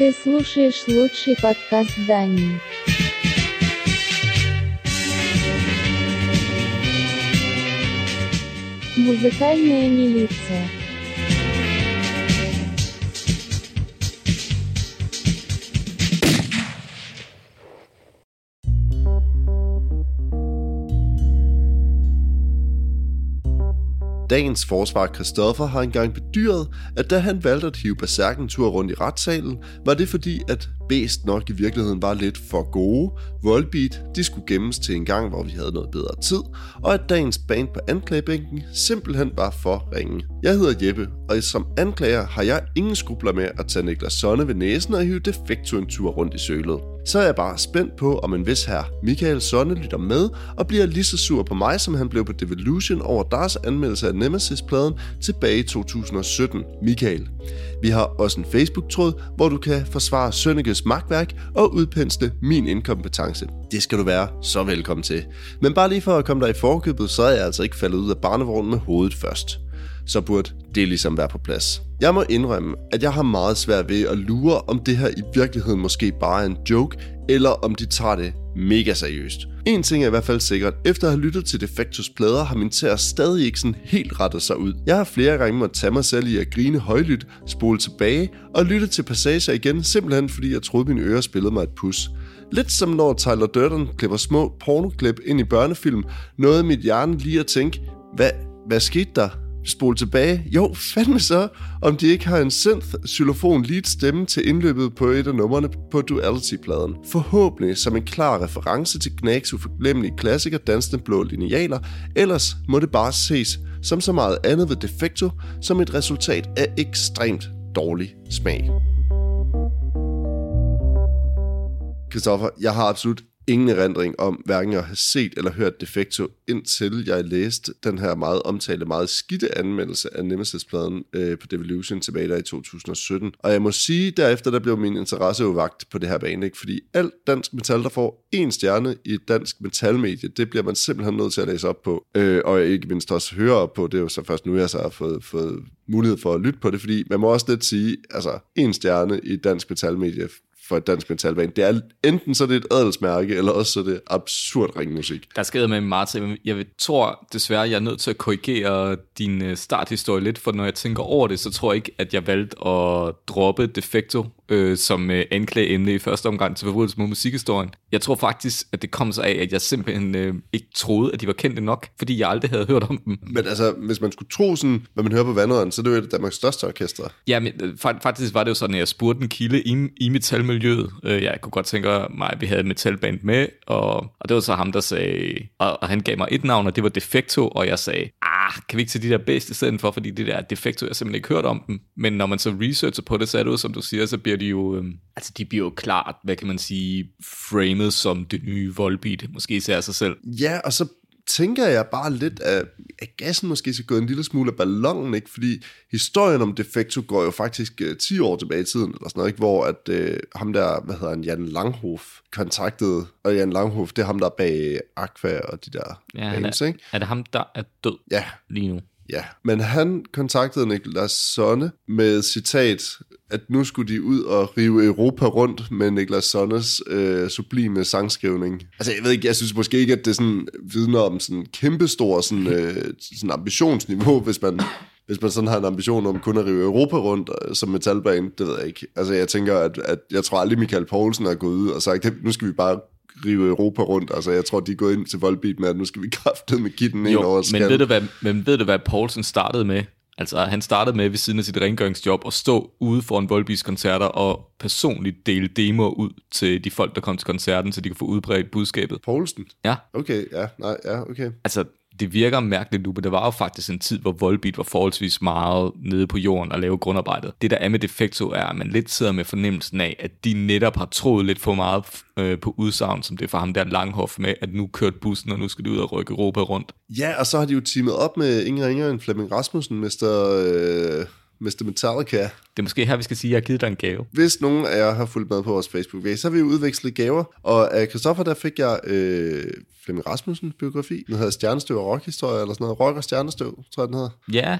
Ты слушаешь лучший подкаст Дании. Музыкальная милиция. Dagens forsvar Christoffer har engang bedyret, at da han valgte at hive Berserken tur rundt i retssalen, var det fordi, at Bæst nok i virkeligheden var lidt for gode. Volbeat, de skulle gemmes til en gang, hvor vi havde noget bedre tid, og at dagens band på anklagebænken simpelthen var for ringe. Jeg hedder Jeppe, og som anklager har jeg ingen skrubler med at tage Niklas Sonne ved næsen og hive Defecto en tur rundt i sølet. Så er jeg bare spændt på, om en vis her Michael Sonne lytter med og bliver lige så sur på mig, som han blev på Devolution over deres anmeldelse af Nemesis-pladen tilbage i 2017. Michael. Vi har også en Facebook-tråd, hvor du kan forsvare Sønnekes magtværk og udpensle min inkompetence. Det skal du være så velkommen til. Men bare lige for at komme dig i forkøbet, så er jeg altså ikke faldet ud af barnevognen med hovedet først så burde det er ligesom være på plads. Jeg må indrømme, at jeg har meget svært ved at lure, om det her i virkeligheden måske bare er en joke, eller om de tager det mega seriøst. En ting er i hvert fald sikkert, efter at have lyttet til Defectus plader, har min tæer stadig ikke sådan helt rettet sig ud. Jeg har flere gange måttet tage mig selv i at grine højlydt, spole tilbage og lytte til passager igen, simpelthen fordi jeg troede mine ører spillede mig et pus. Lidt som når Tyler Durden klipper små pornoklip ind i børnefilm, nåede mit hjerne lige at tænke, hvad, hvad skete der? Spole tilbage. Jo, fandme så, om de ikke har en synth xylofon lead stemme til indløbet på et af numrene på Duality-pladen. Forhåbentlig som en klar reference til Gnags uforglemmelige klassiker Dansende Blå Linealer, ellers må det bare ses som så meget andet ved Defecto som et resultat af ekstremt dårlig smag. Christoffer, jeg har absolut ingen erindring om hverken at have set eller hørt Defecto, indtil jeg læste den her meget omtalte, meget skidte anmeldelse af Nemesis-pladen øh, på Devolution tilbage der i 2017. Og jeg må sige, derefter der blev min interesse jo vagt på det her bane, ikke? fordi alt dansk metal, der får en stjerne i et dansk metalmedie, det bliver man simpelthen nødt til at læse op på. Øh, og ikke mindst også høre op på, det er jo så først nu, jeg så har fået, fået mulighed for at lytte på det, fordi man må også lidt sige, altså en stjerne i et dansk metalmedie for et dansk metalband. Det er enten så er det et adelsmærke, eller også så er det absurd ringmusik. Der sker med til. Jeg tror desværre, jeg er nødt til at korrigere din øh, starthistorie lidt, for når jeg tænker over det, så tror jeg ikke, at jeg valgte at droppe Defecto øh, som øh, anklageemne i første omgang til forbrydelse mod musikhistorien. Jeg tror faktisk, at det kom så af, at jeg simpelthen øh, ikke troede, at de var kendte nok, fordi jeg aldrig havde hørt om dem. Men altså, hvis man skulle tro sådan, hvad man hører på vandrøren, så er det jo et af Danmarks største orkestre. Ja, men øh, faktisk var det jo sådan, at jeg spurgte en kilde i, i metalmiljøet miljøet. Øh, jeg kunne godt tænke mig, at vi havde et metalband med, og, og det var så ham, der sagde, og, og han gav mig et navn, og det var Defecto, og jeg sagde, ah, kan vi ikke tage de der bedste i stedet for, fordi det der Defecto, jeg har simpelthen ikke hørt om dem. Men når man så researcher på det, så er det jo, som du siger, så bliver de jo, øh, altså de bliver jo klart, hvad kan man sige, framet som det nye Volbeat, måske især sig selv. Ja, og så tænker jeg bare lidt, at, at gassen måske skal gå en lille smule af ballonen, ikke? fordi historien om Defecto går jo faktisk uh, 10 år tilbage i tiden, eller sådan noget, ikke? hvor at, uh, ham der, hvad hedder han, Jan Langhof, kontaktede, og Jan Langhof, det er ham, der er bag Aqua og de der Ja, bands, er, ikke? er det ham, der er død Ja, lige nu? Ja, men han kontaktede Niklas Sonne med citat, at nu skulle de ud og rive Europa rundt med Niklas Sonnes øh, sublime sangskrivning. Altså jeg ved ikke, jeg synes måske ikke, at det sådan vidner om sådan kæmpestor sådan, øh, sådan ambitionsniveau, hvis man, hvis man sådan har en ambition om kun at rive Europa rundt øh, som metalband, det ved jeg ikke. Altså jeg tænker, at, at jeg tror aldrig Michael Poulsen er gået ud og sagt, nu skal vi bare rive Europa rundt. Altså, jeg tror, de er gået ind til Volbeat med, at nu skal vi kraftede med kitten ind over Jo, men skallen. ved, du, hvad, men ved du, hvad Poulsen startede med? Altså, han startede med ved siden af sit rengøringsjob at stå ude foran Volbeats koncerter og personligt dele demoer ud til de folk, der kom til koncerten, så de kan få udbredt budskabet. Poulsen? Ja, Okay, ja, nej, ja, okay. altså, det virker mærkeligt nu, men der var jo faktisk en tid, hvor Volbeat var forholdsvis meget nede på jorden og lave grundarbejdet. Det der er med Defecto er, at man lidt sidder med fornemmelsen af, at de netop har troet lidt for meget øh, på udsagn, som det er for ham der Langhoff med, at nu kørte bussen, og nu skal de ud og rykke Europa rundt. Ja, og så har de jo teamet op med ingen ringer end Flemming Rasmussen, Mr. Øh, Mr. Metallica. Det er måske her, vi skal sige, at jeg har givet dig en gave. Hvis nogen af jer har fulgt med på vores facebook så har vi udvekslet gaver. Og af Christoffer, der fik jeg øh, Flemming Rasmussen biografi. Den hedder Stjernestøv og rockhistorie, eller sådan noget. Rock og Stjernestøv, tror jeg, den hedder. Ja,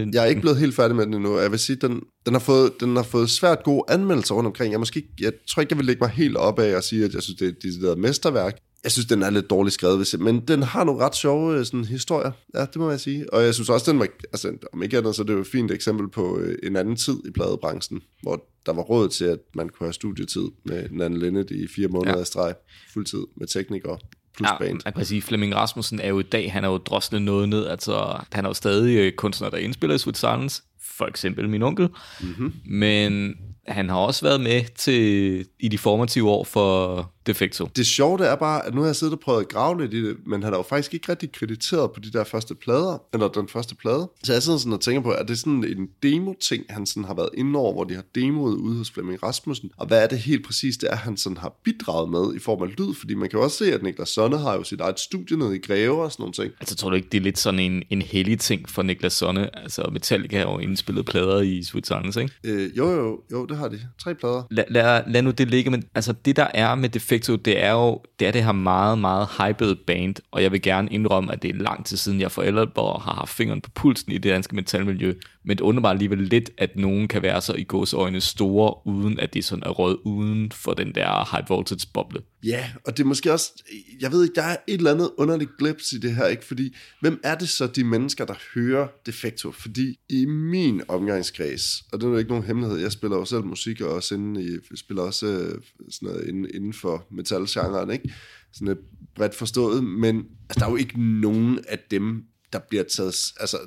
øh, Jeg er ikke blevet helt færdig med den endnu. Jeg vil sige, den, den, har fået, den har fået svært gode anmeldelser rundt omkring. Jeg, måske, jeg tror ikke, jeg vil lægge mig helt op af og sige, at jeg synes, det er et decideret mesterværk. Jeg synes, den er lidt dårligt skrevet, jeg, men den har nogle ret sjove øh, sådan, historier. Ja, det må jeg sige. Og jeg synes også, den var, altså, om ikke andet, så er det jo et fint eksempel på øh, en anden tid i pladebranchen, hvor der var råd til, at man kunne have studietid med Nan Linnet i fire måneder Ja. i streg, fuldtid med teknikere plus ja, band. man kan sige, Flemming Rasmussen er jo i dag, han er jo droslet noget ned, altså han er jo stadig øh, kunstner, der indspiller i Sweet Silence, for eksempel min onkel, mm-hmm. men han har også været med til i de formative år for Defecto. Det sjove det er bare, at nu har jeg siddet og prøvet at grave lidt i det, men han er jo faktisk ikke rigtig krediteret på de der første plader, eller den første plade. Så jeg sidder sådan og tænker på, at det er sådan en demo-ting, han sådan har været inde over, hvor de har demoet ude hos Flemming Rasmussen. Og hvad er det helt præcis, det er, han sådan har bidraget med i form af lyd? Fordi man kan jo også se, at Niklas Sonne har jo sit eget studie nede i Greve og sådan nogle ting. Altså tror du ikke, det er lidt sådan en, en hellig ting for Niklas Sonne? Altså Metallica har jo indspillet plader i Sweet Silence, ikke? Øh, jo, jo, jo, det har de. Tre plader. Lad, lad, lad nu det ligge, men altså det der er med Defecto, det er jo det er det her meget, meget hypede band, og jeg vil gerne indrømme, at det er lang tid siden, jeg for alvor har haft fingeren på pulsen i det danske metalmiljø, men det undrer mig alligevel lidt, at nogen kan være så i gåsøjne store, uden at det sådan er råd uden for den der high voltage boble. Ja, og det er måske også, jeg ved ikke, der er et eller andet underligt glips i det her, ikke? Fordi, hvem er det så, de mennesker, der hører Defecto? Fordi i min omgangskreds, og det er jo ikke nogen hemmelighed, jeg spiller også selv musik, og også inden i, spiller også øh, sådan noget inden, inden for metalgenren, ikke? Sådan et bredt forstået, men altså, der er jo ikke nogen af dem, der bliver taget, altså,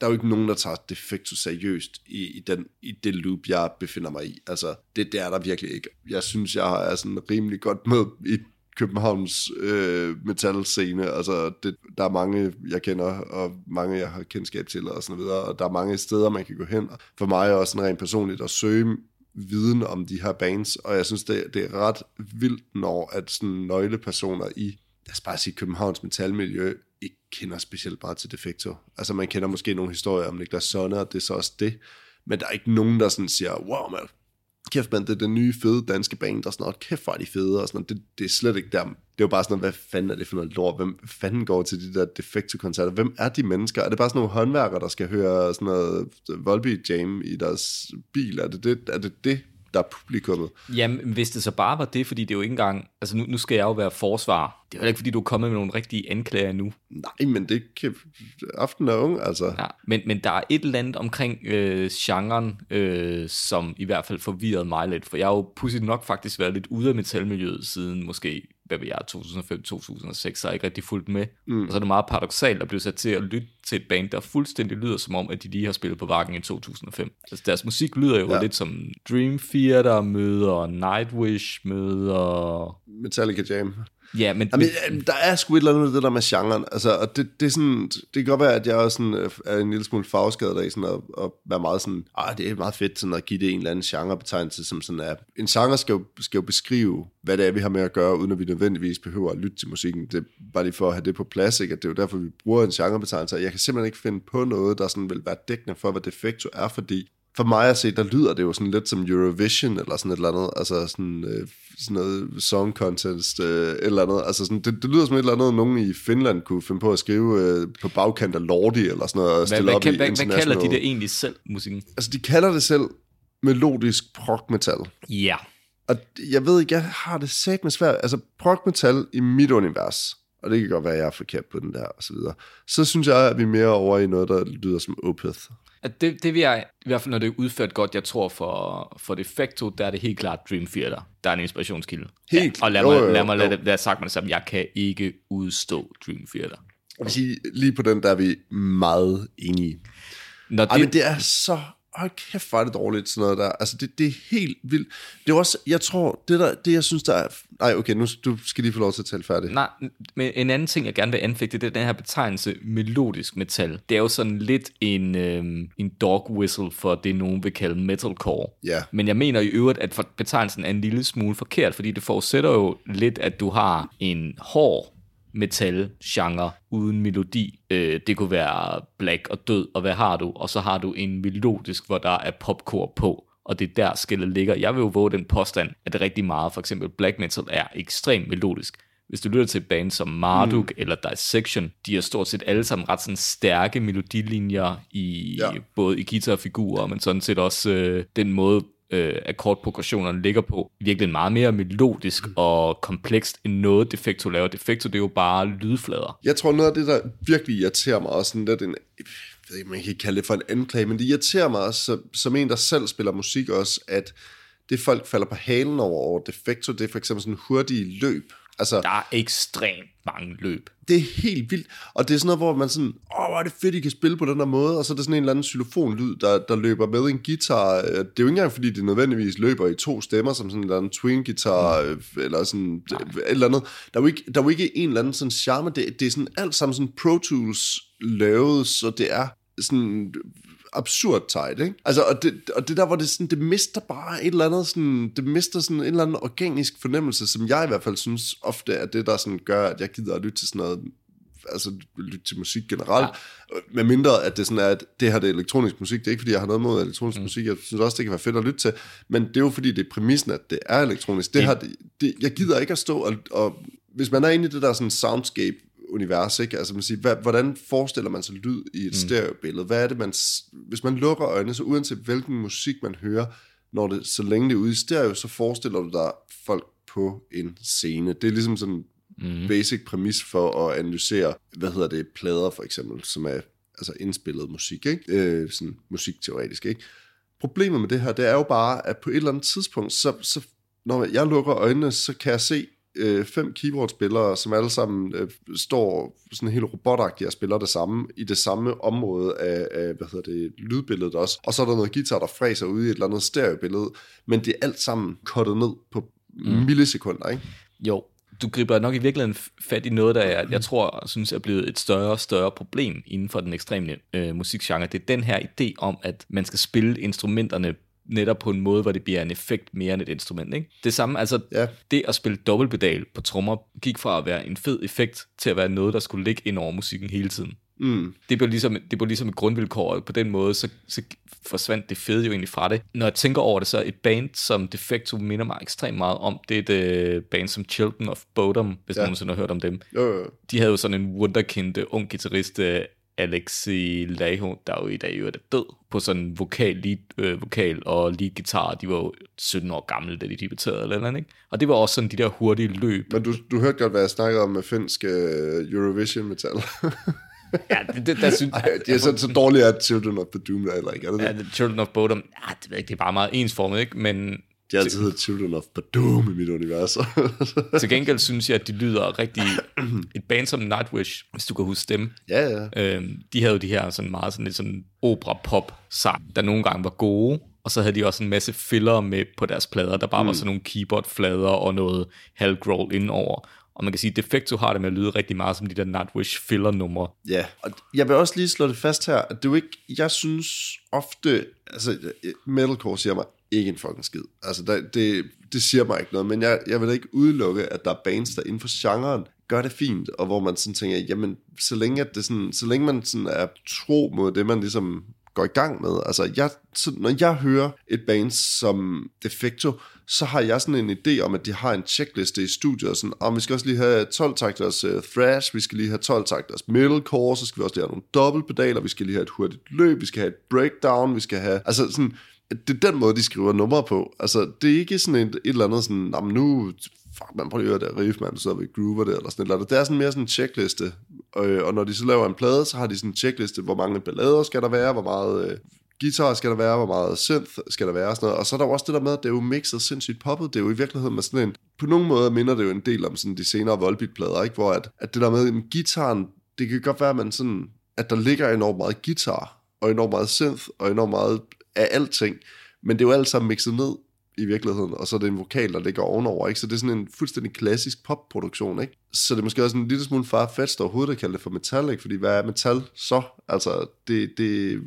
der er jo ikke nogen, der tager defektus seriøst i, i, den, i det loop, jeg befinder mig i. Altså, det, det er der virkelig ikke. Jeg synes, jeg er sådan rimelig godt med i Københavns øh, metal-scene. Altså, det, der er mange, jeg kender, og mange, jeg har kendskab til, og sådan videre. Og der er mange steder, man kan gå hen. For mig er også sådan rent personligt at søge viden om de her bands, og jeg synes, det, det er ret vildt, når at sådan nøglepersoner i, lad os bare sige, Københavns metalmiljø, ikke kender specielt meget til Defecto. Altså, man kender måske nogle historier om Niklas Sonne, og det er så også det. Men der er ikke nogen, der sådan siger, wow, man, kæft man, det er den nye fede danske band, og sådan noget, kæft hvor er de fede, og sådan noget. Det, det er slet ikke der. Det er jo bare sådan noget, hvad fanden er det for noget lort? Hvem fanden går til de der Defecto-koncerter? Hvem er de mennesker? Er det bare sådan nogle håndværkere, der skal høre sådan noget Volby Jam i deres bil? Er det det, er det, det der er publikummet? Jamen, hvis det så bare var det, fordi det er jo ikke engang... Altså, nu, nu skal jeg jo være forsvar. Det er jo ikke, fordi du er kommet med nogle rigtige anklager nu. Nej, men det kan... Aften er ung, altså. Ja, men, men der er et eller andet omkring øh, genren, øh, som i hvert fald forvirrede mig lidt. For jeg har jo pudsigt nok faktisk været lidt ude af metalmiljøet siden måske hvad ved jeg, 2005-2006, så har ikke rigtig fulgt med. Mm. Og så er det meget paradoxalt at blive sat til at lytte til et band, der fuldstændig lyder som om, at de lige har spillet på Vakken i 2005. Altså deres musik lyder jo. Ja. lidt som Dream Theater møder Nightwish møder... Metallica Jam. Ja, men, Jamen, øh, der er sgu et eller andet med det der med genren. Altså, og det, det, er sådan, det kan godt være, at jeg også sådan, øh, er en lille smule fagskadet af sådan at, at være meget sådan, ah, det er meget fedt sådan at give det en eller anden genrebetegnelse, som sådan er. En genre skal jo, skal jo beskrive, hvad det er, vi har med at gøre, uden at vi nødvendigvis behøver at lytte til musikken. Det er bare lige for at have det på plads, ikke? At det er jo derfor, vi bruger en genrebetegnelse. Jeg kan simpelthen ikke finde på noget, der sådan vil være dækkende for, hvad Defecto er, fordi for mig at se, der lyder det jo sådan lidt som Eurovision, eller sådan et eller andet, altså sådan, øh, sådan noget song contest, øh, et eller andet, altså sådan, det, det lyder som et eller andet, nogen i Finland kunne finde på at skrive øh, på bagkant af Lordi, eller sådan noget, og stille hvad, op hvad, i hvad, hvad kalder de det egentlig selv, musikken? Altså, de kalder det selv melodisk prog metal. Ja. Og jeg ved ikke, jeg har det sat med svært. Altså, prog metal i mit univers, og det kan godt være, at jeg er forkert på den der, og så videre. Så synes jeg, at vi er mere over i noget, der lyder som Opeth. At det, det vil jeg, i hvert fald når det er udført godt, jeg tror for, for Defecto, der er det helt klart Dream Theater. Der er en inspirationskilde. Helt ja, Og lad mig, jo, jo, lad mig jo. det være sagt med det samme, jeg kan ikke udstå Dream Theater. Jeg vil sige, lige på den, der er vi meget enige. Når Ej, men det er så... Hold kæft, er det dårligt, sådan noget der. Altså, det, det er helt vildt. Det er også, jeg tror, det, der, det jeg synes, der er... Nej, okay, nu du skal lige få lov til at tale færdigt. Nej, men en anden ting, jeg gerne vil anfægte, det er den her betegnelse melodisk metal. Det er jo sådan lidt en, øhm, en dog whistle for det, nogen vil kalde metalcore. Ja. Men jeg mener i øvrigt, at betegnelsen er en lille smule forkert, fordi det forudsætter jo lidt, at du har en hård metal-genre uden melodi. Øh, det kunne være black og død, og hvad har du? Og så har du en melodisk, hvor der er popcore på og det er der skillet ligger. Jeg vil jo våge den påstand, at det rigtig meget, for eksempel black metal, er ekstremt melodisk. Hvis du lytter til band som Marduk mm. eller Dissection, de har stort set alle sammen ret sådan stærke melodilinjer i ja. både i guitarfigurer, men sådan set også øh, den måde, øh, akkordprogressionerne ligger på, virkelig meget mere melodisk mm. og komplekst end noget Defecto laver. Defecto, det er jo bare lydflader. Jeg tror, noget af det, der virkelig irriterer mig, også sådan lidt en, jeg ved ikke, man kan kalde det for en anklage, men det irriterer mig også, som, som en, der selv spiller musik også, at det folk falder på halen over, over Defecto, det er for eksempel sådan hurtige løb. Altså, der er ekstremt mange løb. Det er helt vildt. Og det er sådan noget, hvor man sådan, åh, hvor er det fedt, I kan spille på den der måde. Og så er det sådan en eller anden xylofonlyd, der, der løber med en guitar. Det er jo ikke engang, fordi det nødvendigvis løber i to stemmer, som sådan en eller anden twin guitar, mm. eller sådan Nej. et eller andet. Der er jo ikke, der er jo ikke en eller anden sådan charme. Det, det er sådan alt sammen sådan Pro Tools lavet, så det er sådan absurd tight, ikke? Altså, og det, og det der, hvor det, sådan, det mister bare et eller andet, sådan, det mister sådan en eller anden organisk fornemmelse, som jeg i hvert fald synes ofte er det, der sådan gør, at jeg gider at lytte til sådan noget altså lytte til musik generelt, ja. med mindre at det sådan er, at det her det er elektronisk musik, det er ikke fordi, jeg har noget mod elektronisk mm. musik, jeg synes også, det kan være fedt at lytte til, men det er jo fordi, det er præmissen, at det er elektronisk. Det ja. her, det, det, jeg gider ikke at stå og, og hvis man er inde i det der sådan soundscape univers, ikke? Altså man siger, hvad, hvordan forestiller man sig lyd i et mm. stereobillede? Hvad er det, man... Hvis man lukker øjnene, så uanset hvilken musik man hører, når det, så længe det er ude i stereo, så forestiller du dig folk på en scene. Det er ligesom sådan mm. basic præmis for at analysere, hvad hedder det, plader for eksempel, som er altså indspillet musik, ikke? Øh, sådan musikteoretisk, ikke? Problemet med det her, det er jo bare, at på et eller andet tidspunkt, så, så når jeg lukker øjnene, så kan jeg se øh, fem keyboardspillere, som alle sammen øh, står sådan helt robotagtigt og spiller det samme, i det samme område af, af hvad hedder det, lydbilledet også. Og så er der noget guitar, der fræser ude i et eller andet stereobillede, men det er alt sammen kottet ned på mm. millisekunder, ikke? Jo, du griber nok i virkeligheden fat i noget, der er, jeg tror, synes er blevet et større og større problem inden for den ekstreme øh, musikgenre. Det er den her idé om, at man skal spille instrumenterne netop på en måde, hvor det bliver en effekt mere end et instrument. Ikke? Det samme, altså ja. det at spille dobbeltpedal på trommer, gik fra at være en fed effekt, til at være noget, der skulle ligge ind over musikken hele tiden. Mm. Det, blev ligesom, det blev ligesom et grundvilkår, og på den måde, så, så forsvandt det fede jo egentlig fra det. Når jeg tænker over det, så et band som Defecto minder mig ekstremt meget om, det er et uh, band som Children of Bodom, hvis ja. nogen har hørt om dem. Jo, jo. De havde jo sådan en wunderkind ung guitarist, øh, Alexi Laho, der jo i dag jo er død, på sådan vokal, lead, øh, vokal og lead guitar. De var jo 17 år gamle, da de debuterede eller andet, ikke? Og det var også sådan de der hurtige løb. Men du, du hørte godt, hvad jeg snakkede om med finsk uh, Eurovision metal. ja, det, det der synes Ej, det er så, så dårligt, at Children of the Doom er heller ikke, er det Ja, det? Children of Bodom, ja, det ved jeg ikke, det er bare meget ensformet, ikke? Men de har altid hedder Children of Doom i mit univers. til gengæld synes jeg, at de lyder rigtig... Et band som Nightwish, hvis du kan huske dem. Ja, ja. Øhm, de havde jo de her sådan meget sådan lidt sådan opera-pop-sang, der nogle gange var gode. Og så havde de også en masse filler med på deres plader, der bare mm. var sådan nogle keyboard-flader og noget halvgrowl indenover. Og man kan sige, at Defecto har det med at lyde rigtig meget som de der Nightwish filler-numre. Ja, og jeg vil også lige slå det fast her, at det er jo ikke, jeg synes ofte, altså metalcore siger mig ikke en fucking skid. Altså, der, det, det siger mig ikke noget, men jeg, jeg vil da ikke udelukke, at der er bands, der inden for genren gør det fint, og hvor man sådan tænker, jamen, så længe, at det sådan, så længe man sådan er tro mod det, man ligesom går i gang med. Altså, jeg, så, når jeg hører et band som Defecto, så har jeg sådan en idé om, at de har en checkliste i studiet, sådan, om vi skal også lige have 12 takters uh, thrash, vi skal lige have 12 takters metalcore, så skal vi også lige have nogle dobbeltpedaler, vi skal lige have et hurtigt løb, vi skal have et breakdown, vi skal have, altså sådan, det er den måde, de skriver numre på. Altså, det er ikke sådan et, et eller andet sådan, jamen nu, fuck man, prøv at høre det riff, man, så vi groover det, eller sådan et eller andet. Det er sådan mere sådan en checkliste, og, øh, og når de så laver en plade, så har de sådan en checkliste, hvor mange ballader skal der være, hvor meget øh, guitar skal der være, hvor meget synth skal der være, og sådan noget. Og så er der også det der med, at det er jo mixet sindssygt poppet, det er jo i virkeligheden med sådan en, på nogle måder minder det jo en del om sådan de senere Volbeat-plader, ikke? hvor at, at det der med en gitaren, det kan godt være, at man sådan, at der ligger enormt meget guitar, og enormt meget synth, og enormt meget af alting, men det er jo alt sammen mixet ned i virkeligheden, og så er det en vokal, der ligger ovenover, ikke? Så det er sådan en fuldstændig klassisk popproduktion, ikke? Så det er måske også en lille smule farfetched overhovedet at kalde det for metal, ikke? Fordi hvad er metal så? Altså, det, det,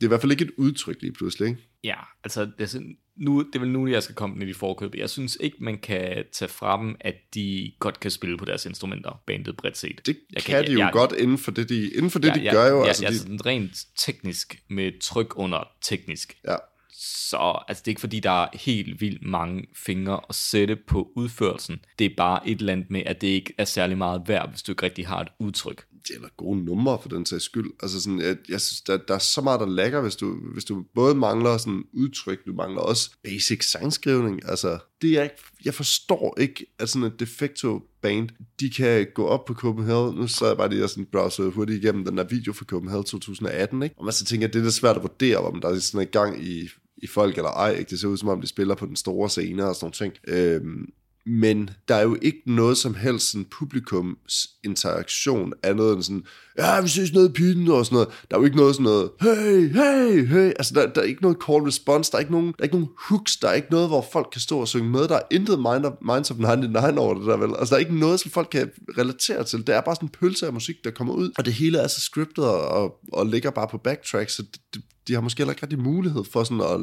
det er i hvert fald ikke et udtryk lige pludselig, ikke? Ja, altså det er sådan, nu, det er vel nu, jeg skal komme ind i forkøbet. Jeg synes ikke, man kan tage fra dem, at de godt kan spille på deres instrumenter, bandet bredt set. Det jeg kan, kan de jo jeg, godt inden for det, de, inden for det, ja, de ja, gør jo. Ja, altså, ja, de, sådan rent teknisk, med tryk under teknisk. ja. Så altså, det er ikke fordi, der er helt vildt mange fingre at sætte på udførelsen. Det er bare et eller andet med, at det ikke er særlig meget værd, hvis du ikke rigtig har et udtryk eller gode numre for den sags skyld. Altså sådan, jeg, jeg synes, der, der er så meget, der lækker, hvis du, hvis du både mangler sådan udtryk, du mangler også basic sangskrivning. Altså, det er ikke, jeg forstår ikke, at sådan et defecto band, de kan gå op på Copenhagen. Nu så jeg bare lige og sådan browser hurtigt igennem den der video fra Copenhagen 2018, ikke? Og man så tænker, at det er da svært at vurdere, om der er sådan en gang i, i folk eller ej. Ikke? Det ser ud som om, de spiller på den store scene og sådan nogle ting. Øhm, men der er jo ikke noget som helst sådan publikums interaktion andet end sådan, ja, vi synes nede i og sådan noget. Der er jo ikke noget sådan noget, hey, hey, hey. Altså, der, der er ikke noget call response, der er ikke nogen, der er ikke nogen hooks, der er ikke noget, hvor folk kan stå og synge med. Der er intet mind of, Minds of 99 over det der, vel? Altså, der er ikke noget, som folk kan relatere til. Det er bare sådan en pølse af musik, der kommer ud, og det hele er så scriptet og, og ligger bare på backtrack, så det, det, de har måske heller ikke rigtig mulighed for sådan at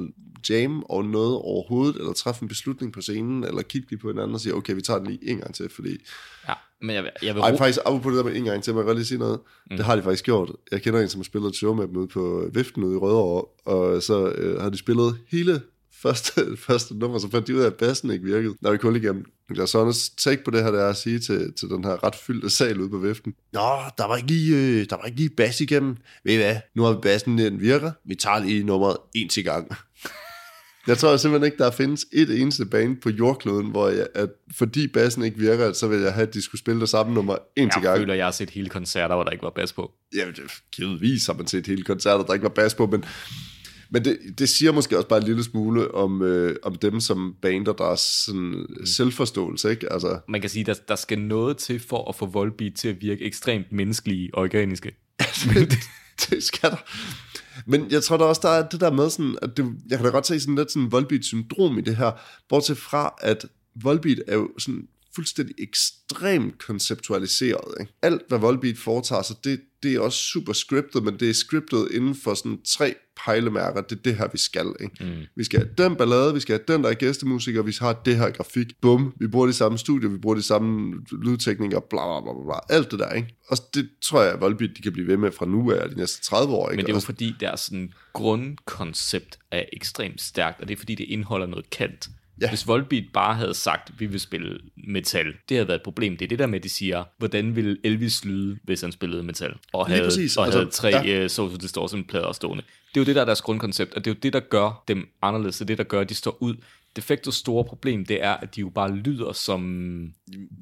jam og noget overhovedet, eller træffe en beslutning på scenen, eller kigge lige på hinanden og sige, okay, vi tager den lige en gang til, fordi... Ja, men jeg, jeg vil Ej, faktisk, af på det der med en gang til, må jeg godt lige sige noget. Mm. Det har de faktisk gjort. Jeg kender en, som har spillet et show med dem ude på Viften ude i Rødovre, og så øh, har de spillet hele første, første nummer, så fandt de ud af, at bassen ikke virkede. Når vi kunne igennem. Niklas Sonnes take på det her, det er at sige til, til den her ret fyldte sal ude på Viften. Nå, der var ikke lige, øh, der var ikke lige bass igennem. Ved I hvad? Nu har vi bassen, den virker. Vi tager lige nummeret en til gang. Jeg tror simpelthen ikke, der findes et eneste band på jordkloden, hvor jeg, at fordi bassen ikke virker, så vil jeg have, at de skulle spille det samme nummer en til jeg gang. føler, jeg har set hele koncerter, hvor der ikke var bas på. Ja, det, givetvis har man set hele koncertet, der ikke var bas på, men, men det, det siger måske også bare en lille smule om, øh, om dem som bander, der er sådan mm. selvforståelse, ikke? Altså, Man kan sige, der, der skal noget til for at få Volbeat til at virke ekstremt menneskelige og organiske. det, det skal der. Men jeg tror da også, der er det der med sådan, at det, jeg kan da godt se sådan lidt sådan Volbeat-syndrom i det her, bortset fra, at Volbeat er jo sådan fuldstændig ekstremt konceptualiseret. Ikke? Alt, hvad Volbeat foretager sig, det, det er også super scriptet, men det er scriptet inden for sådan tre pejlemærker. Det er det her, vi skal. Ikke? Mm. Vi skal have den ballade, vi skal have den, der er gæstemusiker, vi har det her grafik. Bum, vi bruger de samme studier, vi bruger de samme lydteknikker, bla bla bla bla. Alt det der, ikke? Og det tror jeg, at Volbeat de kan blive ved med fra nu af de næste 30 år. Ikke? Men det er jo Også- fordi, deres sådan grundkoncept er ekstremt stærkt, og det er fordi, det indeholder noget kant. Ja. Hvis Volbeat bare havde sagt, at vi vil spille metal, det havde været et problem. Det er det der med, at de siger, hvordan ville Elvis lyde, hvis han spillede metal? Og Lige havde, præcis. og Altså, havde tre ja. uh, Social Distortion plader stående. Det er jo det, der er deres grundkoncept, og det er jo det, der gør dem anderledes. Det er det, der gør, at de står ud. Defectos store problem, det er, at de jo bare lyder som...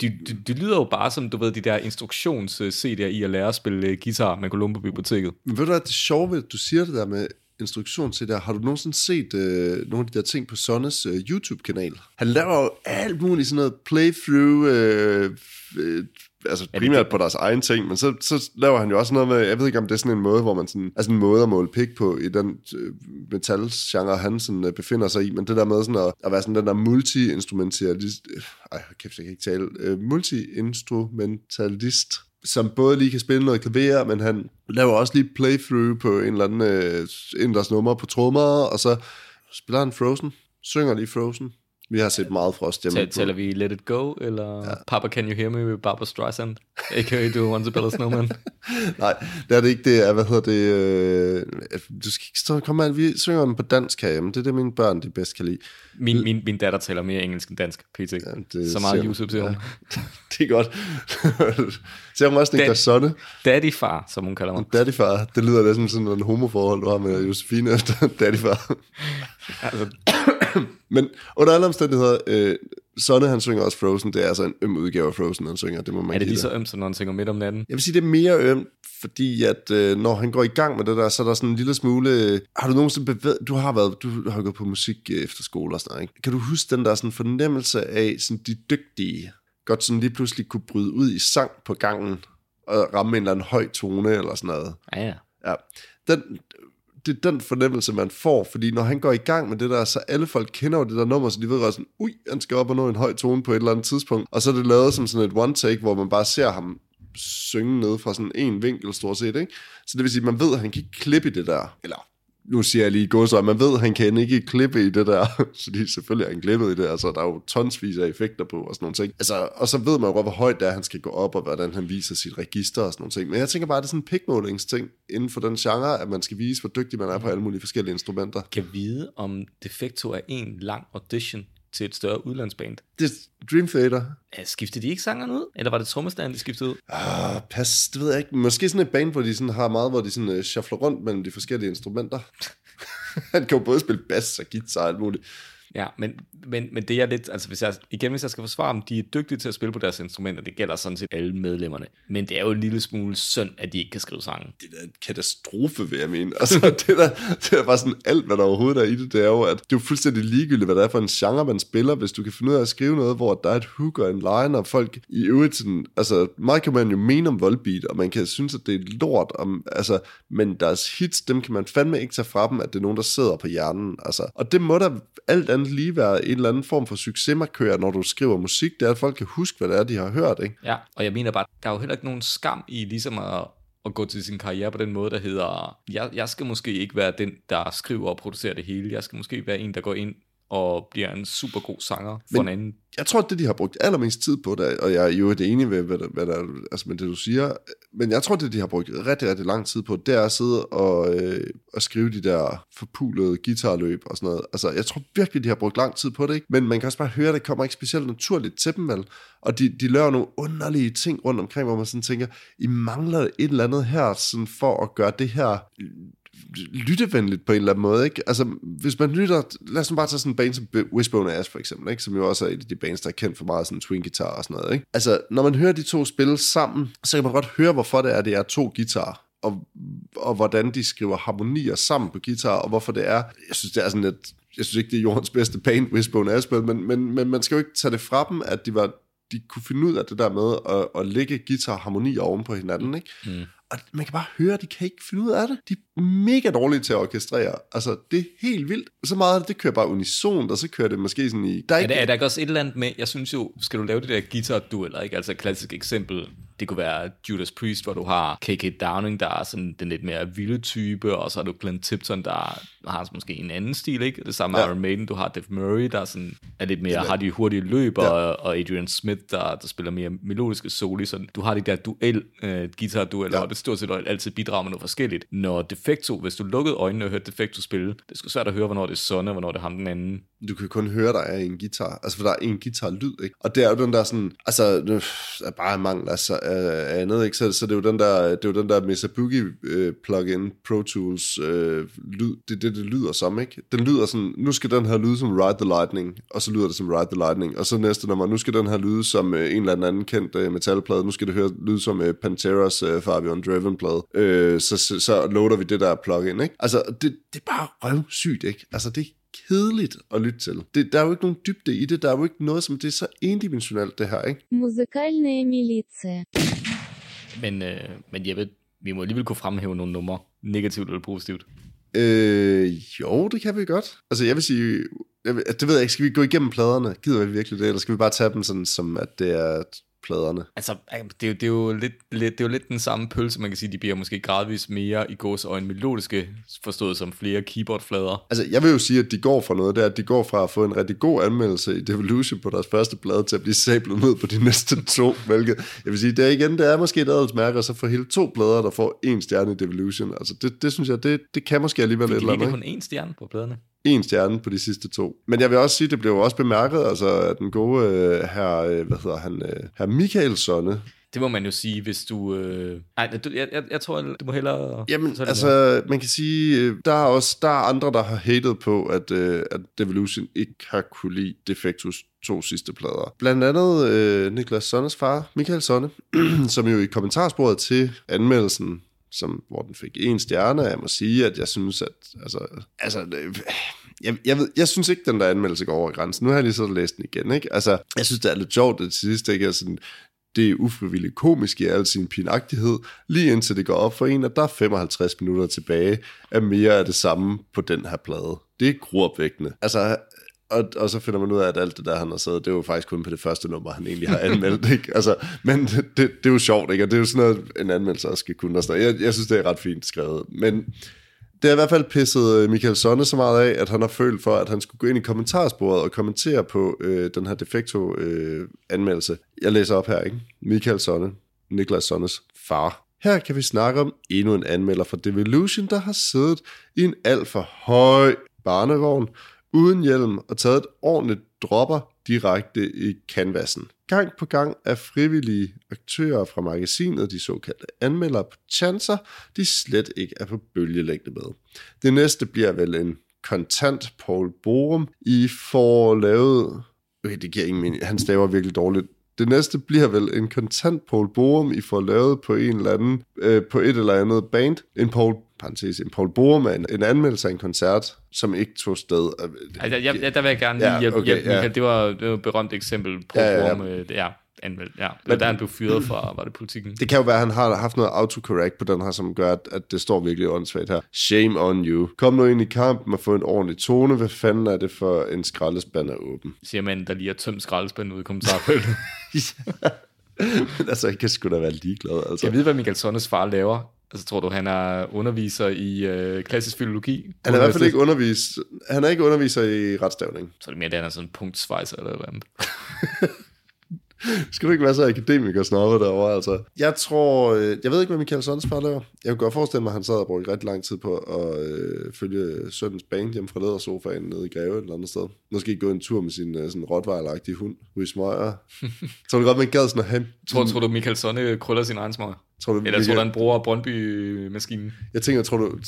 De, de, de lyder jo bare som, du ved, de der instruktions-CD'er i at lære at spille øh, guitar, man kunne låne på biblioteket. Men ved du hvad, det sjovt ved, at du siger det der med instruktion til der. Har du nogensinde set øh, nogle af de der ting på Sonnes øh, YouTube-kanal? Han laver jo alt muligt sådan noget playthrough, øh, øh, altså primært på deres egen ting, men så, så laver han jo også noget med, jeg ved ikke om det er sådan en måde, hvor man sådan, altså en måde at måle pik på i den øh, metalgenre, han sådan, øh, befinder sig i, men det der med sådan at, at være sådan den der multi-instrumentalist, øh, ej, kæft, jeg kan ikke tale, øh, multi-instrumentalist, som både lige kan spille noget klaver, men han laver også lige playthrough på en eller anden øh, deres numre på trommer, og så spiller han Frozen, synger lige Frozen. Vi har set meget Frost hjemme. Taler vi Let It Go, eller ja. Papa Can You Hear Me med Barbara Streisand, a.k.a. Do Want to Build a Snowman? Nej, det er det ikke. Det er, hvad hedder det... Øh, du skal ikke stå kom med, vi synger den på dansk herhjemme. Det er det, mine børn de bedst kan lide. Min, min, min datter taler mere engelsk end dansk, pt. Ja, det Så meget. YouTube siger hun. Det er godt. Ser hun også Niklas Sonne? Daddy-far, som hun kalder mig. Daddyfar. Det lyder næsten som sådan en homoforhold, du har med Josefine efter Daddyfar. Altså, Men under alle omstændigheder, øh, Sonne han synger også Frozen. Det er altså en øm udgave af Frozen, han synger. Det må man er det lige dig. så ømt, som når han synger midt om natten? Jeg vil sige, det er mere ømt, fordi at øh, når han går i gang med det der, så er der sådan en lille smule... øh, Har du nogensinde bevæget... Du har været... Du har gået på musik øh, efter skole og sådan noget, ikke? Kan du huske den der sådan fornemmelse af sådan de dygtige, godt sådan lige pludselig kunne bryde ud i sang på gangen, og ramme en eller anden høj tone eller sådan noget? Ja, ja. Ja, den, det er den fornemmelse, man får, fordi når han går i gang med det der, så alle folk kender jo det der nummer, så de ved godt sådan, ui, han skal op og nå en høj tone på et eller andet tidspunkt, og så er det lavet som sådan et one take, hvor man bare ser ham synge ned fra sådan en vinkel stort set, ikke? Så det vil sige, at man ved, at han kan ikke klippe i det der, eller nu siger jeg lige gå så, man ved, han kan ikke klippe i det der, fordi selvfølgelig er han klippet i det, altså der er jo tonsvis af effekter på og sådan nogle ting. Altså, og så ved man jo, hvor højt det er, han skal gå op, og hvordan han viser sit register og sådan nogle ting. Men jeg tænker bare, det er sådan en pikmålingsting inden for den genre, at man skal vise, hvor dygtig man er på alle mulige forskellige instrumenter. Kan vide, om Defecto er en lang audition til et større udlandsband. Det Dream Theater. Ja, skiftede de ikke sangeren ud? Eller var det trommestanden, de skiftede ud? Ah, pas, det ved jeg ikke. Måske sådan et band, hvor de sådan har meget, hvor de sådan uh, shuffler rundt mellem de forskellige instrumenter. Han kan jo både spille bass og guitar og alt muligt. Ja, men, men, men det er lidt, altså hvis jeg, igen hvis jeg skal forsvare dem, de er dygtige til at spille på deres instrumenter, det gælder sådan set alle medlemmerne. Men det er jo en lille smule synd, at de ikke kan skrive sange. Det er en katastrofe, vil jeg mene. Altså, det, der, det er bare sådan alt, hvad der overhovedet er i det, det er jo, at det er jo fuldstændig ligegyldigt, hvad det er for en genre, man spiller, hvis du kan finde ud af at skrive noget, hvor der er et hook og en line, og folk i øvrigt sådan, altså, meget kan man jo mene om Volbeat, og man kan synes, at det er lort, om, altså, men deres hits, dem kan man fandme ikke tage fra dem, at det er nogen, der sidder på hjernen, altså. Og det må da alt andet lige være en eller anden form for succesmarkør, når du skriver musik, det er, at folk kan huske, hvad det er, de har hørt, ikke? Ja, og jeg mener bare, der er jo heller ikke nogen skam i ligesom at, at gå til sin karriere på den måde, der hedder, jeg, jeg skal måske ikke være den, der skriver og producerer det hele. Jeg skal måske være en, der går ind og bliver en super god sanger for Men- en anden. jeg tror, det de har brugt allermest tid på, det, og jeg er jo det enig ved, hvad der, hvad der, altså med det, du siger, men jeg tror, det de har brugt rigtig, rigtig lang tid på, det er at sidde og, øh, og skrive de der forpulede guitarløb og sådan noget. Altså, jeg tror virkelig, de har brugt lang tid på det, ikke? Men man kan også bare høre, at det kommer ikke specielt naturligt til dem, vel? Og de, de laver nogle underlige ting rundt omkring, hvor man sådan tænker, I mangler et eller andet her, sådan for at gøre det her lyttevenligt på en eller anden måde, ikke? Altså, hvis man lytter, lad os bare tage sådan en band som Wishbone Ash for eksempel, ikke? Som jo også er et af de bands, der er kendt for meget sådan twin guitar og sådan noget, ikke? Altså, når man hører de to spille sammen, så kan man godt høre, hvorfor det er, det er to guitarer og, og hvordan de skriver harmonier sammen på guitar, og hvorfor det er, jeg synes, det er sådan lidt, jeg synes ikke, det er jordens bedste band, Wishbone Aspel, men, men, men man skal jo ikke tage det fra dem, at de var de kunne finde ud af det der med at, at lægge guitar harmonier oven på hinanden, ikke? Mm. Og man kan bare høre, at de kan ikke finde ud af det. De er mega dårlige til at orkestrere. Altså, det er helt vildt. Så meget af det, det kører bare unisont, og så kører det måske sådan i... Der er Er ikke, der, er der ikke også et eller andet med, jeg synes jo, skal du lave det der guitar-dueller, ikke? Altså et klassisk eksempel, det kunne være Judas Priest, hvor du har KK Downing, der er sådan den lidt mere vilde type, og så har du Glenn Tipton, der har måske en anden stil, ikke? Det samme Ja. Iron Maiden, du har Dave Murray, der er, sådan, er lidt mere, har de hurtige løb, ja. og, Adrian Smith, der, der spiller mere melodiske soli, så du har de der duel, øh, guitar-dueller, Ja. og det stort set altid bidrager med noget forskelligt. Når Defecto, hvis du lukkede øjnene og hørte Defecto spille, det sgu svært at høre, hvornår det er Sonne, og hvornår det er ham den anden. du kan kun høre, der er en guitar. Altså, for der er en guitar-lyd, ikke? Og det er jo den der sådan... Altså, det er bare mangel altså, af andet, ikke? Så, så det er jo den der, det er jo den der Mesa Boogie øh, plugin Pro Tools øh, lyd. Det er det, det lyder som, ikke? Den lyder sådan, nu skal den her lyde som Ride the Lightning, og så lyder det som Ride the Lightning, og så næste nummer, nu skal den her lyde som øh, en eller anden kendt øh, metalplade, nu skal det høre, lyde som øh, Panteras øh, Fabian Driven-plade, øh, så, så, så loader vi det der plugin, ikke? Altså, det, det er bare røvsygt, ikke? Altså, det kedeligt at lytte til. Det, der er jo ikke nogen dybde i det, der er jo ikke noget, som det er så endimensionelt, det her, ikke? Musikalne militia. Men, øh, men ved vi må alligevel kunne fremhæve nogle numre, negativt eller positivt. Øh, jo, det kan vi godt. Altså, jeg vil sige, jeg vil, det ved jeg ikke, skal vi gå igennem pladerne? Gider vi virkelig det, eller skal vi bare tage dem sådan, som at det er pladerne? Altså, det er, jo, det, er jo lidt, lidt, det er jo lidt den samme pølse, man kan sige, de bliver måske gradvist mere i gås øjne melodiske, forstået som flere keyboardflader. Altså, jeg vil jo sige, at de går fra noget, det er, at de går fra at få en rigtig god anmeldelse i Devolution på deres første plade, til at blive sablet ned på de næste to, hvilket, jeg vil sige, det er igen, det er måske et adelsmærke, og så få hele to plader, der får en stjerne i Devolution. Altså, det, det synes jeg, det, det kan måske alligevel De eller andet, ligger ikke? kun én stjerne på pladerne. En stjerne på de sidste to. Men jeg vil også sige, det blev også bemærket, altså at den gode øh, her, øh, hvad hedder han, øh, her Michael Sonne, Det må man jo sige, hvis du... Øh... Ej, du, jeg, jeg, jeg tror, du må hellere... Jamen, altså, man kan sige, øh, der er også der er andre, der har hatet på, at, øh, at Devolution ikke har kunne lide Defectus to sidste plader. Blandt andet øh, Niklas Sonnes far, Michael Sonne, som jo i kommentarsporet til anmeldelsen, som, hvor den fik en stjerne, jeg må sige, at jeg synes, at altså, altså øh, jeg, jeg, ved, jeg synes ikke, den der anmeldelse går over grænsen. Nu har jeg lige så læst den igen, ikke? Altså, jeg synes, det er lidt sjovt, at det sidste ikke er sådan, det er ufrivilligt komisk i al sin pinagtighed, lige indtil det går op for en, at der er 55 minutter tilbage af mere af det samme på den her plade. Det er gruopvækkende. Altså, og, og så finder man ud af, at alt det der, han har siddet, det er jo faktisk kun på det første nummer, han egentlig har anmeldt, ikke? Altså, men det, det, det er jo sjovt, ikke? Og det er jo sådan noget, en anmeldelse også skal kunne. Og sådan. Jeg, jeg synes, det er ret fint skrevet. Men Det har i hvert fald pisset øh, Michael Sonne så meget af, at han har følt for, at han skulle gå ind i kommentarsporet og kommentere på øh, den her defekto-anmeldelse. Øh, jeg læser op her, ikke? Michael Sonne, Niklas Sonnes far. Her kan vi snakke om endnu en anmelder fra Devolution, der har siddet i en alt for høj barnevogn uden hjelm og taget et ordentligt dropper direkte i canvassen. Gang på gang er frivillige aktører fra magasinet, de såkaldte anmeldere på chancer, de slet ikke er på bølgelængde med. Det næste bliver vel en kontant Paul Borum. I får lavet... Okay, det giver ingen mening. Han staver virkelig dårligt. Det næste bliver vel en kontant Paul Borum, I får lavet på en eller anden, øh, på et eller andet band. En Paul parentes, en Paul er en, anmeldelse af en koncert, som ikke tog sted. Altså, jeg, jeg, der vil jeg gerne lige Ja, hjælpe, okay, hjælpe ja. Det var, det var et berømt eksempel på, Ja, ja, ja. Øh, ja, anmeldt. Ja, det var der han blev fyret fra, var det politikken? Det kan jo være, at han har haft noget autocorrect på den her, som gør, at, at det står virkelig åndssvagt her. Shame on you. Kom nu ind i kampen og få en ordentlig tone. Hvad fanden er det for en skraldespand er åben? Siger man, der lige har tømt skraldespanden ud i kommentarfeltet. Men altså, jeg kan sgu da være ligeglad. Altså. jeg vide, hvad Michael Sonnes far laver? Altså, tror du, han er underviser i øh, klassisk filologi? Han er i hvert fald ikke undervist. Han er ikke underviser i retstavning. Så er det mere, at han er sådan en punktsvejser eller noget andet. Skal du ikke være så akademiker snobbet derovre, altså? Jeg tror, øh, jeg ved ikke, hvad Michael Sons far laver. Jeg kunne godt forestille mig, at han sad og brugte rigtig lang tid på at øh, følge søndens band hjem fra ledersofaen nede i Greve et eller andet sted. Måske gå en tur med sin øh, sådan rottweiler hund, Rui Smøger. tror du godt, man gad sådan at have... Tror, tror du, Michael Sonne krøller sin egen smøger? tror du, Eller tror du, han bruger Brøndby-maskinen? Jeg tænker, tror du,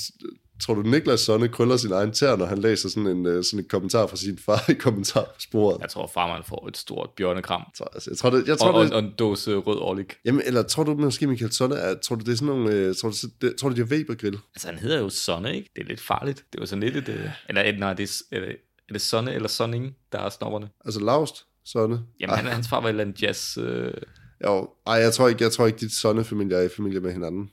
tror du Niklas Sonne krøller sin egen tær, når han læser sådan en, øh, sådan en kommentar fra sin far i kommentarsporet? Jeg tror, farmand får et stort bjørnekram. Jeg tror, altså, det, jeg tror, Og, det, og en dåse rød årlik. Jamen, eller tror du måske, Michael Sonne, er, tror du, det er sådan nogle, øh, tror du, det, tror du, det er Weber-grill? Altså, han hedder jo Sonne, ikke? Det er lidt farligt. Det var sådan lidt et... øh, Eller, nej, det er, er, det, er det Sonne eller Sonning, der er snopperne? Altså Laust, Sonne? Jamen, han, hans far var et eller andet jazz... Øh, Jo, ej, jeg tror ikke, jeg tror ikke, dit Sonne-familie er i familie med hinanden.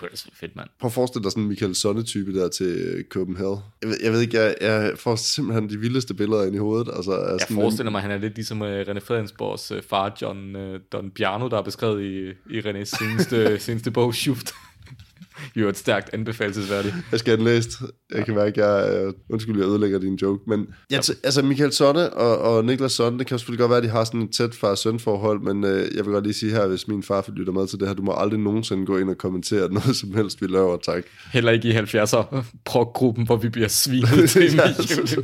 Kunne være fedt, mand. Prøv at forestille dig sådan en Michael Sonne-type der til øh, Copenhagen. Jeg ved, jeg ved ikke, jeg, jeg får simpelthen de vildeste billeder ind i hovedet. Altså, Jeg sådan forestiller mig, at han er lidt ligesom uh, René Fredensborgs uh, far, John uh, Don Bjarno, der er beskrevet i, i Renés seneste, seneste bog, Schuft. Jo et stærkt anbefalesværdigt. Jeg skal have den læst. Jeg kan mærke, at jeg... Øh, undskyld, jeg ødelægger din joke. Men jeg t- altså, Michael Sonne og, og Niklas Sonne, det kan selvfølgelig godt være, at de har sådan et tæt far-søn-forhold, men øh, jeg vil godt lige sige her, hvis min far lytter med til det her, du må aldrig nogensinde gå ind og kommentere noget som helst, vi laver, tak. Heller ikke i 70'er prog-gruppen, hvor vi bliver svinet til Ja, altså.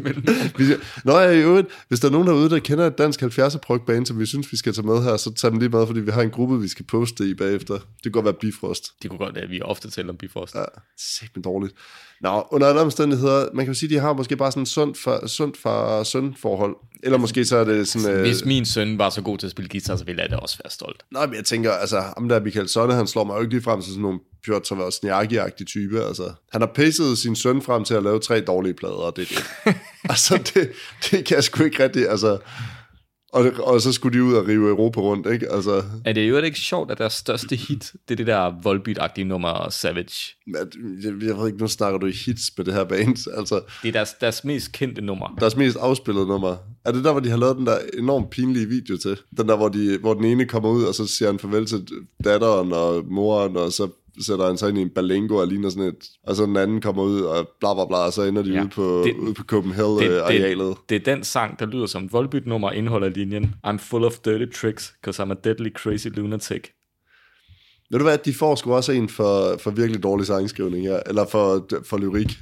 Nå ja, i øvrigt, hvis der er nogen derude, der kender et dansk 70'er prog som vi synes, vi skal tage med her, så tag dem lige med, fordi vi har en gruppe, vi skal poste i bagefter. Det kan godt være Bifrost. Det kunne godt være, at vi ofte taler om Bifrost. Ja, sæt dårligt. Nå, under alle omstændigheder, man kan jo sige, de har måske bare sådan en sundt far, sundt far søn forhold. Eller måske så er det sådan... Øh, Hvis min søn var så god til at spille guitar, så ville jeg da også være stolt. Nej, men jeg tænker, altså, ham der Michael Sonne, han slår mig jo ikke lige frem til sådan nogle Piotr Wozniacki-agtige type, altså. Han har pacet sin søn frem til at lave tre dårlige plader, og det er det. altså, det, det kan jeg sgu ikke rigtig, altså... Og, og så skulle de ud og rive Europa rundt, ikke? Altså, Er det jo ikke sjovt, at deres største hit, det er det der Volbeat-agtige nummer Savage. at- jeg, jeg ved ikke, nu snakker du i hits med det her band, altså. Det er deres, deres mest kendte nummer. Deres mest afspillede nummer. Er det der, hvor de har lavet den der enormt pinlige video til? Den der, hvor, de, hvor den ene kommer ud, og så siger han farvel til datteren og moren, og så sætter han sig ind i en balengo og ligner sådan et... Og så den anden kommer ud, og bla bla bla, og så ender de Ja, ude på, det- det, ude på Det, Copenhagen-arealet. det, det er den sang, der lyder som et Volbeat-nummer, indeholder linjen I'm full of dirty tricks, cause I'm a deadly crazy lunatic. Ved du hvad, de får sgu også en for, for virkelig dårlig sangskrivning her, eller for, for lyrik.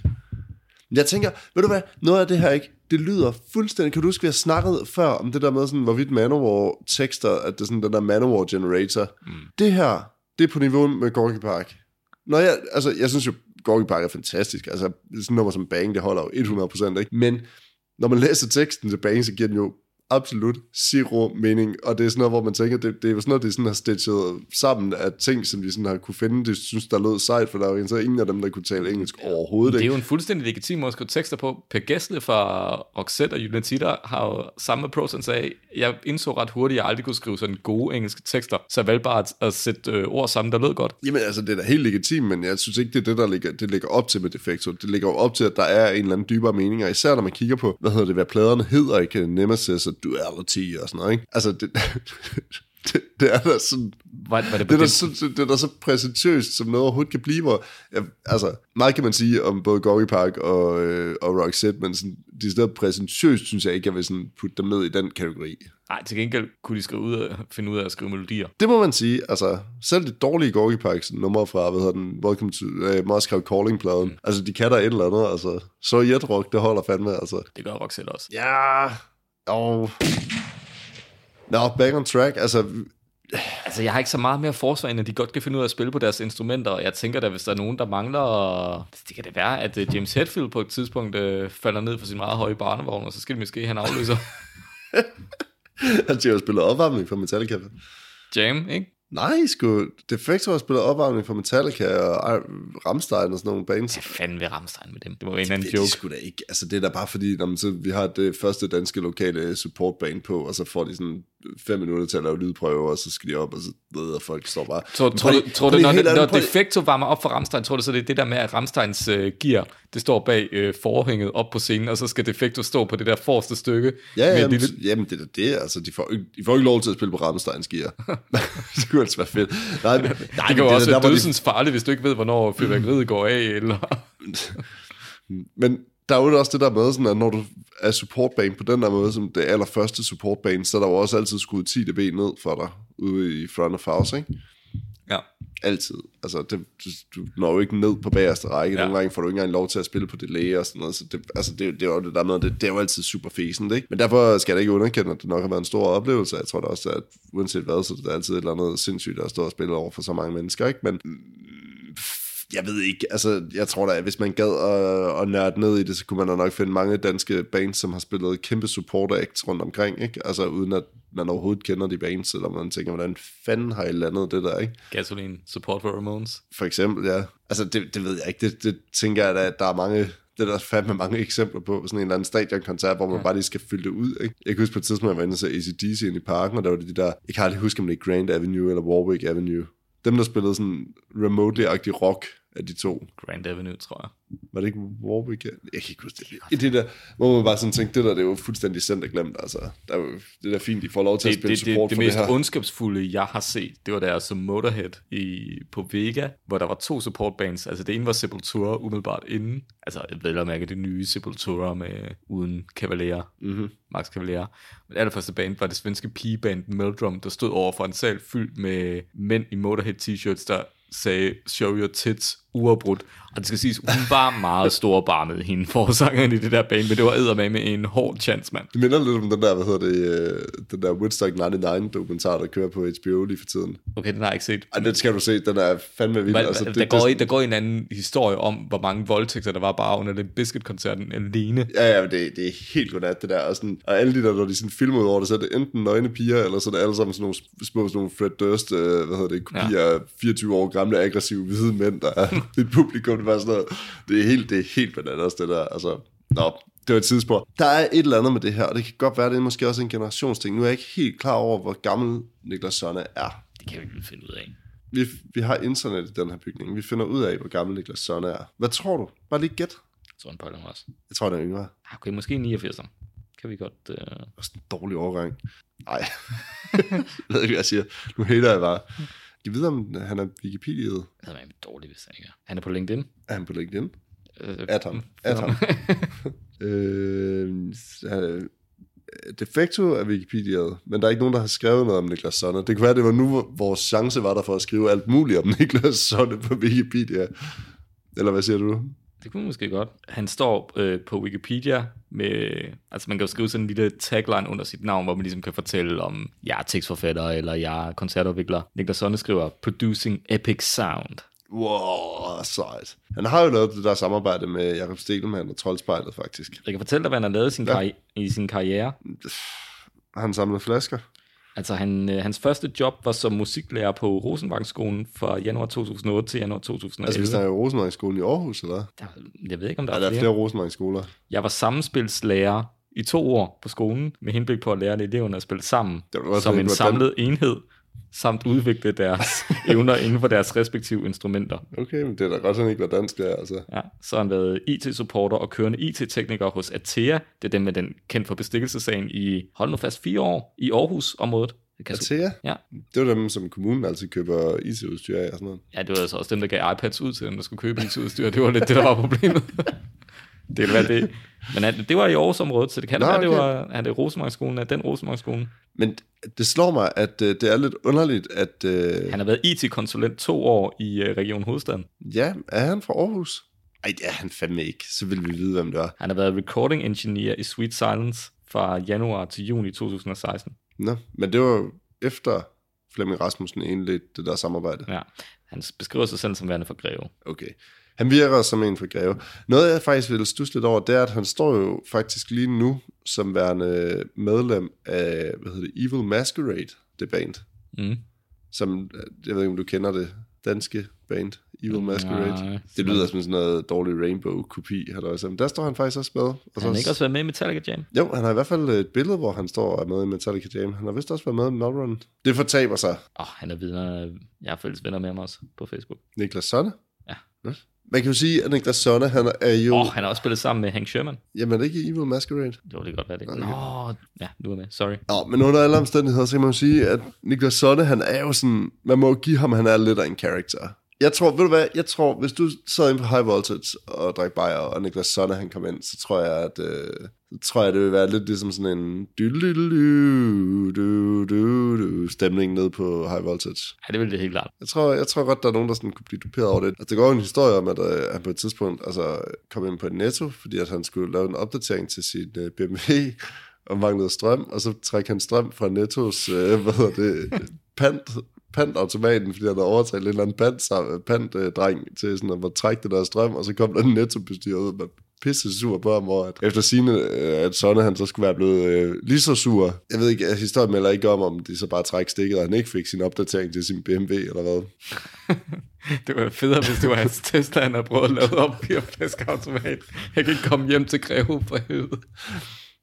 Jeg tænker, ved du hvad, noget af det her ikke, det lyder fuldstændig, kan du huske, vi har snakket før om det der med sådan, hvorvidt Manowar tekster, at det er sådan den der Manowar generator. Mm. Det her, det er på niveau med Gorky Park. Når jeg, altså, jeg synes jo, Gorky Park er fantastisk, altså, sådan nummer som Bang, det holder jo 100%, ikke? Men når man læser teksten til Bang, så giver den jo absolut zero mening, og det er sådan noget, hvor man tænker, det, det er sådan noget, det er sådan har stitchet sammen af ting, som de sådan har kunne finde, det synes, der lød sejt, for der var så ingen af dem, der kunne tale engelsk overhovedet, Det er ikke? jo en fuldstændig legitim måde at skrive tekster på. Per Gessle fra Roxette og Unitida har jo samme approach, han sagde, jeg indså ret hurtigt, at jeg aldrig kunne skrive sådan gode engelske tekster, så jeg valgte bare at, at sætte øh, ord sammen, der lød godt. Jamen altså, det er da helt legitimt, men jeg synes ikke, det er det, der ligger, det ligger op til med Defecto. Det ligger jo op til, at der er en eller anden dybere mening, og især når man kigger på, hvad hedder det, hvad pladerne hedder, ikke? Nemesis og Duality og sådan noget, ikke? Altså, det, det, det er da sådan... Var, var det, Det er, så, det er da så præsentøst, som noget overhovedet kan blive. Hvor, ja, altså, meget kan man sige om både Gorky Park og, øh, og Roxette, men sådan, de steder præsentøst, synes jeg ikke, jeg vil sådan putte dem ned i den kategori. nej, til gengæld kunne de skrive ud af, finde ud af at skrive melodier. Det må man sige. Altså, selv det dårlige Gorky Park nummer fra, hvad hedder den, Welcome to uh, Moscow Calling-pladen. Mm. Altså, de kan der et eller andet, altså. Så Rock, det holder fandme, altså. Det gør Roxette også. Ja, og... Nå, back on track, altså... Altså, jeg har ikke så meget mere forsvar, end at de godt kan finde ud af at spille på deres instrumenter, og jeg tænker da, hvis der er nogen, der mangler... Det kan det være, at øh, James Hetfield på et tidspunkt øh, falder ned for sin meget høje barnevogn, og så skal det måske have en afløser. Han har jo spillet opvarmning for Metallica. Jam, ikke? Nej, sgu. Defector har spillet opvarmning for Metallica og Rammstein og sådan nogle bands. Hvad fanden vil Rammstein med dem? Det var en eller anden Det joke. sgu da ikke. Altså, det er da bare fordi, når man så, vi har det første danske lokale supportband på, og så får de sådan fem minutter til at lave lydprøver, og så skal de op, og så ved jeg, folk står bare... Tror, tror, prøv du, tror prøv du, når, når Defecto varmer op for Rammstein, tror du så, det er det der med, at Rammsteins øh, gear, det står bag øh, forhænget op på scenen, og så skal Defecto stå på det der forreste stykke. Ja, med jamen, lille, jamen, det er det. Altså, de får, ikke- de får ikke lov til at spille på Rammsteins gear. det kunne altså være fedt. Nej, men, nej, det kan jo er også være hvor de- dødsens farligt, hvis du ikke ved, hvornår fyrværkeriet går af, eller... Men der er jo også det der med, sådan, at når du er supportband på den der måde, som det allerførste supportband, så er der jo også altid skruet 10 dB ned for dig, ude i front of house, ikke? Ja. Altid. Altså, det, du, du når jo ikke ned på bagerste række. Ja. Nogle gange får du ikke engang lov til at spille på delay og sådan noget. Så det, altså, det, det er jo det der med, det, det er jo altid super fæsent, ikke? Men derfor skal jeg ikke underkende, at det nok har været en stor oplevelse. Jeg tror da også, at uanset hvad, så er det altid et eller andet sindssygt at stå og spille over for så mange mennesker, ikke? Men jeg ved ikke, altså jeg tror da, at hvis man gad at, at nørde ned i det, så kunne man da nok finde mange danske bands, som har spillet kæmpe support acts rundt omkring, ikke? Altså uden at man overhovedet kender de bands, eller man tænker, hvordan fanden har I landet det der, ikke? Gasoline, support for Ramones. For eksempel, ja. Altså det, det ved jeg ikke, det, det tænker jeg da, at der er mange, det er der fandme mange eksempler på, sådan en eller anden stadionkoncert, hvor man ja. bare lige skal fylde det ud, ikke? Jeg kan huske på et tidspunkt, jeg var inde og så ACDC ind i parken, og der var det de der, jeg kan aldrig huske, om det er Grand Avenue eller Warwick Avenue. Dem, der spillede sådan remotely-agtig rock af de to. Grand Avenue, tror jeg. Var det ikke Warwick? Jeg kan ikke huske det. I det der, hvor man bare sådan tænkte, det der, det er jo fuldstændig sendt og glemt. Altså, der er jo, det er da fint, de får lov til at Det, spille det, det, support det for mest det her. ondskabsfulde, jeg har set, det var der som Motorhead i, på Vega, hvor der var to supportbands. Altså det ene var Sepultura umiddelbart inden. Altså ved at mærke det nye Sepultura med uden Cavalier, Mm-hmm. Max Cavalier. Men det allerførste band var det svenske pigeband Meldrum, der stod over for en sal fyldt med mænd i Motorhead t-shirts, der sagde, show your tits, uafbrudt. Og det skal siges, hun var meget storbarmet, hende forsangeren i det der band, men det var eddermame med en hård chance, mand. Det minder lidt om den der, hvad hedder det, øh, den der Woodstock 99 dokumentar, der kører på HBO lige for tiden. Okay, den har jeg ikke set. Ej, den skal du se, den er fandme vild. Men, altså, altså, der, går, i, der går en anden historie om, hvor mange voldtægter der var bare under den Biscuit-koncerten alene. Ja, ja, men det, det er helt godnat, det der. Og, sådan, og alle de der, når de sådan filmer ud over det, så er det enten nøgne piger, eller så er det alle sammen sådan nogle små sådan nogle Fred Durst, øh, hvad hedder det, kopier af 24 år gamle, aggressive, hvide mænd, der et publikum. Det, var sådan noget, det er helt, det er helt bananas, det der. Altså, nå, det var et tidsspor. Der er et eller andet med det her, og det kan godt være, det er måske også en generationsting. Nu er jeg ikke helt klar over, hvor gammel Niklas Sonne er. Det kan vi ikke finde ud af. Vi, vi har internet i den her bygning. Vi finder ud af, hvor gammel Niklas Sonne er. Hvad tror du? Bare lige gæt. Så en pøjler også. Jeg tror, den er yngre. Ah, Okay, måske 89. Kan vi godt... Uh... Også en dårlig overgang. Nej. jeg ved ikke, hvad jeg siger. Nu hater jeg bare. Jeg ved, om han er Wikipedia. Jeg ved ikke, dårligt, hvis han ikke er. Han er på LinkedIn. Er han på LinkedIn? Uh, At ham. At ham. øh, han er- Defecto er Wikipedia, men der er ikke nogen, der har skrevet noget om Niklas Sonne. Det kan være, det var nu, vores chance var der for at skrive alt muligt om Niklas Sonne på Wikipedia. Eller hvad siger du? Det kunne måske godt. Han står øh, på Wikipedia med, altså man kan jo skrive sådan en lille tagline under sit navn, hvor man ligesom kan fortælle om, jeg er tekstforfatter, eller jeg er koncertudvikler. Niklas Sonne skriver, producing epic sound. Wow, sejt. Han har jo lavet det der samarbejde med Jakob Stelman og Troldspejlet, faktisk. Jeg kan fortælle dig, hvad han har lavet i sin, Ja. i sin karriere. Han samlede flasker. Altså han, øh, hans første job var som musiklærer på Rosenvangskolen fra januar 2008 til januar 2011. Altså, hvis der er Rosenvangskolen i Aarhus, eller hvad? Der, jeg ved ikke, om der Ja, er, der er flere. flere Rosenvangskoler. Jeg var sammenspilslærer i to år på skolen, med henblik på at lære eleverne at spille sammen Det var også som en samlet enhed, samt udvikle deres evner inden for deres respektive instrumenter. Okay, men det er da godt, han ikke var dansk der, altså. Ja, så har han været IT-supporter og kørende IT-tekniker hos Atea. Det er dem med den kendt for bestikkelsesagen i, hold nu fast, fire år i Aarhus-området. Det Atea? Ja. Det var dem, som kommunen altid køber IT-udstyr af og sådan noget. Ja, det var altså også dem, der gav iPads ud til dem, der skulle købe it udstyr. Det var lidt det, der var problemet. det være det. Men han, det var i Aarhusområdet, så det kan Nå, være, det okay. var er det Rosemarkskolen, er den Rosemarkskolen. Men det slår mig, at øh, det er lidt underligt, at... Øh, Han har været IT-konsulent to år i øh, Region Hovedstaden. ja, er han fra Aarhus? Ej, det er han fandme ikke. Så vil vi vide, hvem det er. Han har været recording engineer i Sweet Silence fra januar til juni 2016. Nå, men det var efter Flemming Rasmussen indledte det der samarbejde. Ja. Han beskriver sig selv som værende for Greve. Okay. Han virker som en for Greve. Noget, jeg faktisk vil stusse lidt over, det er, at han står jo faktisk lige nu som værende medlem af, hvad hedder det, Evil Masquerade, det band. Mm. Som, jeg ved ikke, om du kender det danske band, Evil Masquerade. Nej. Det lyder som sådan noget dårlig Rainbow-kopi. Men der står han faktisk også med. Og Har han ikke også været med i Metallica Jam? Jo, han har i hvert fald et billede, hvor han står og er med i Metallica Jam. Han har vist også været med i Melrun. Det fortaber sig. Åh, oh, han er videre. Jeg har fælles venner med ham også på Facebook. Niklas Sonne. Ja. Man kan jo sige, at Niklas Sonne, han er jo... Åh, oh, han har også spillet sammen med Hank Sherman. Jamen, er det ikke Evil Masquerade? Jo, det kan godt være det. Nå, ja, du er med. Sorry. Nå, men under alle omstændigheder, så kan man jo sige, at Niklas Sonne, han er jo sådan... Man må jo give ham, han er lidt af en karakter. Jeg tror, ved du hvad, jeg tror, hvis du sad inde på High Voltage og drak bajer, og Niklas Sonne, han kom ind, så tror jeg, at øh, så tror jeg, det vil være lidt ligesom sådan en du du du du du du stemning ned på High Voltage. Ja, det vil det helt klart. Jeg tror, jeg tror godt, der er nogen, der sådan kunne blive duperet over det. Altså, det går jo en historie om, at øh, han på et tidspunkt altså, kom ind på netto, fordi at han skulle lave en opdatering til sin øh, BMW, og manglede strøm, og så trækker han strøm fra Nettos, øh, hvad hedder det, pant, pantautomaten, fordi han havde overtalt en eller anden pant, pant øh, dreng til sådan at trække det der strøm, og så kom der en nettobestyrer ud med pisse sur på ham, og at efter sine, øh, at Sonne han så skulle være blevet øh, lige så sur. Jeg ved ikke, at historien melder ikke om, om de så bare træk stikket, og han ikke fik sin opdatering til sin BMW, eller hvad. Det var federe, hvis det var hans Tesla, han havde prøvet at lave op i flaskeautomat. Jeg kan ikke komme hjem til Greve for helvede.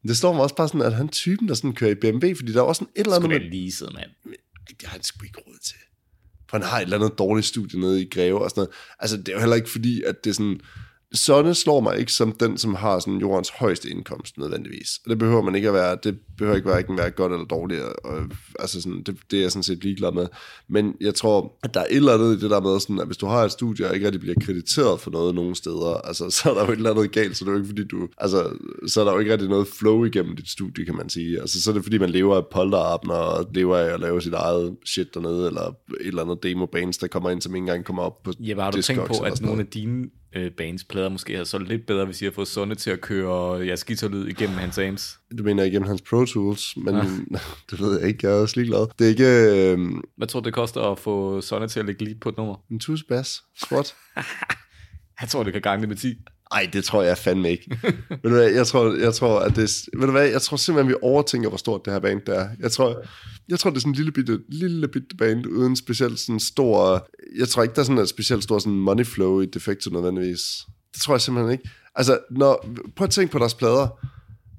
Det står mig også bare sådan, at han typen, der sådan kører i BMW, fordi der er også sådan et eller andet... Skulle Med, det leaset, mand det har han sgu ikke råd til. For han har et eller andet dårligt studie nede i Greve og sådan noget. Altså, det er jo heller ikke fordi, at det er sådan... Sonne slår mig ikke som den, som har sådan jordens højeste indkomst nødvendigvis. Og det behøver man ikke at være. Det behøver ikke hverken være godt eller dårligt. Og, altså sådan, det, det er jeg sådan set ligeglad med. Men jeg tror, at der er et eller andet i det der med, sådan, at hvis du har et studie, og ikke rigtig bliver krediteret for noget nogen steder, altså, så er der jo et eller andet galt, så det er jo ikke fordi du, altså, så er der jo ikke rigtig noget flow igennem dit studie, kan man sige. Altså, så er det fordi, man lever af polterappen, og lever af at lave sit eget shit dernede, eller et eller andet demo bands, der kommer ind, som ikke engang kommer op på Ja, har du tænkt på, at nogle af dine øh, bands plader måske havde solgt lidt bedre, hvis I havde fået Sonne til at køre jeres guitarlyd igennem hans amps? Du mener igennem hans Pro Tools, men ja. det ved jeg ikke, jeg er også ligeglad. Det er ikke øh, Hvad tror du, det koster at få Sonne til at lægge lead på et nummer? en tus bass squat. Jeg tror, det kan gange det med 10. Ej, det tror jeg fandme ikke. ved du hvad, jeg tror, jeg tror, at det, ved du hvad, jeg tror simpelthen, vi overtænker, hvor stort det her band der er. Jeg tror, jeg tror, det er sådan en lille bitte, lille bitte band, uden specielt sådan stor, jeg tror ikke, der er sådan en specielt stor sådan money flow i Defecto nødvendigvis. Det tror jeg simpelthen ikke. Altså, når, prøv at tænke på deres plader.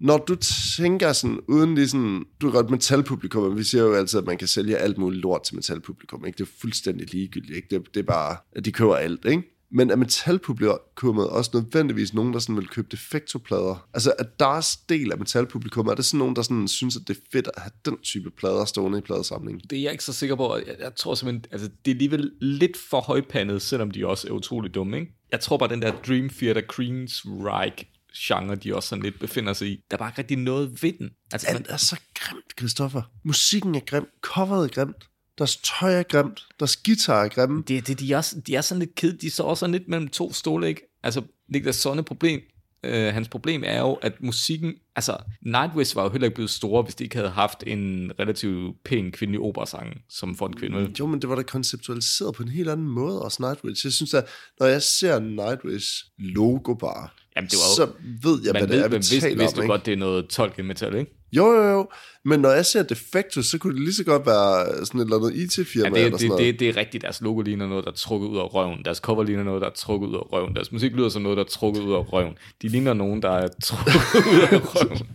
Når du tænker sådan, uden lige sådan, du er godt metalpublikum, men vi siger jo altid, at man kan sælge alt muligt lort til metalpublikum, ikke? Det er fuldstændig ligegyldigt, ikke? Det, det er bare, at de køber alt, ikke? Men er metalpublikummet også nødvendigvis nogen, der sådan vil købe defektoplader? Altså, er deres del af metalpublikummet, er det sådan nogen, der sådan synes, at det er fedt at have den type plader stående i pladesamlingen? Det er jeg ikke så sikker på. Jeg, jeg tror simpelthen, altså det er alligevel lidt for højpandet, selvom de også er utrolig dumme, ikke? Jeg tror bare, den der Dream Theater Queensryche genre, de også sådan lidt befinder sig i. Der er bare ikke rigtig noget ved den. Altså, man, Alt er så grimt, Christoffer. Musikken er grim, coveret er grimt, deres tøj er grimt, deres guitar er grimme. det, det, de, er, også- de er sådan lidt ked, de står også sådan lidt mellem to stole, ikke? Altså, Niklas Sonne problem, øh, hans problem er jo, at musikken, altså, Nightwish var jo heller ikke blevet store, hvis de ikke havde haft en relativt pæn kvindelig operasang, som for en kvinde. Jo, men det var da konceptualiseret på en helt anden måde, også Nightwish. Jeg synes, at når jeg ser Nightwish logo bare, Jamen, det var jo- så ved jeg, hvad det ved, er, vi taler vidste om. du ikke? godt, det er noget Tolkien metal, ikke? Jo, jo, jo. Men når jeg ser Defectus, så kunne det lige så godt være sådan et eller andet IT-firma Ja, eller det, sådan det, det, det er rigtigt. Deres logo ligner noget, der er trukket ud af røven. Deres cover ligner noget, der er trukket ud af røven. Deres musik lyder som noget, der er trukket ud af røven. De ligner nogen, der er trukket ud af røven.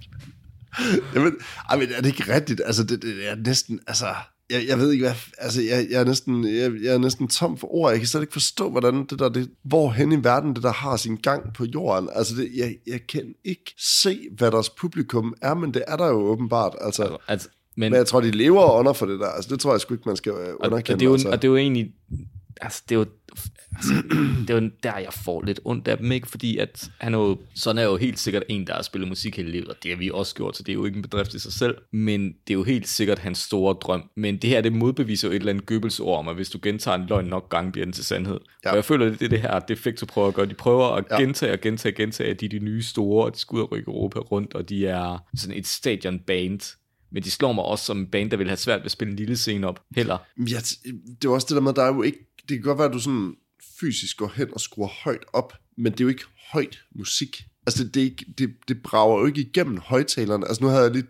Jamen, ej, men er det ikke rigtigt? Altså, det, det er næsten, altså... Jeg, jeg ved ikke, hvad... Altså, jeg, jeg, er næsten, jeg, jeg er næsten tom for ord. Jeg kan slet ikke forstå, hvordan det der... Det, hvor hen i verden det der har sin gang på jorden. Altså, det, jeg, jeg kan ikke se, hvad deres publikum er, men det er der jo åbenbart. Altså, Altså, Men, men jeg tror, de lever under for det der. Altså, det tror jeg sgu ikke, man skal og, underkende. og, det er jo, altså. og det er jo egentlig, altså det er jo, altså, det er jo der, jeg får lidt ondt af dem, ikke? Fordi at han er jo, sådan er jo helt sikkert en, der har spillet musik hele livet, og det har vi også gjort, så det er jo ikke en bedrift i sig selv, men det er jo helt sikkert hans store drøm. Men det her, det modbeviser jo et eller andet Goebbels ord om, at hvis du gentager en løgn nok gange, bliver den til sandhed. Ja. Og jeg føler, det er det her, Defecto prøver at gøre. De prøver at ja. gentage og gentage og gentage, at de er de nye store, og de skal ud og rykke Europa rundt, og de er sådan et stadion band, men de slår mig også som en band, der vil have svært ved at spille en lille scene op, heller. Ja, det er også det der med, der er jo ikke, det kan godt være, at du sådan fysisk går hen og skruer højt op, men det er jo ikke højt musik. Altså, det, det, er ikke, det, det brager jo ikke igennem højtalerne. Altså, nu havde jeg lige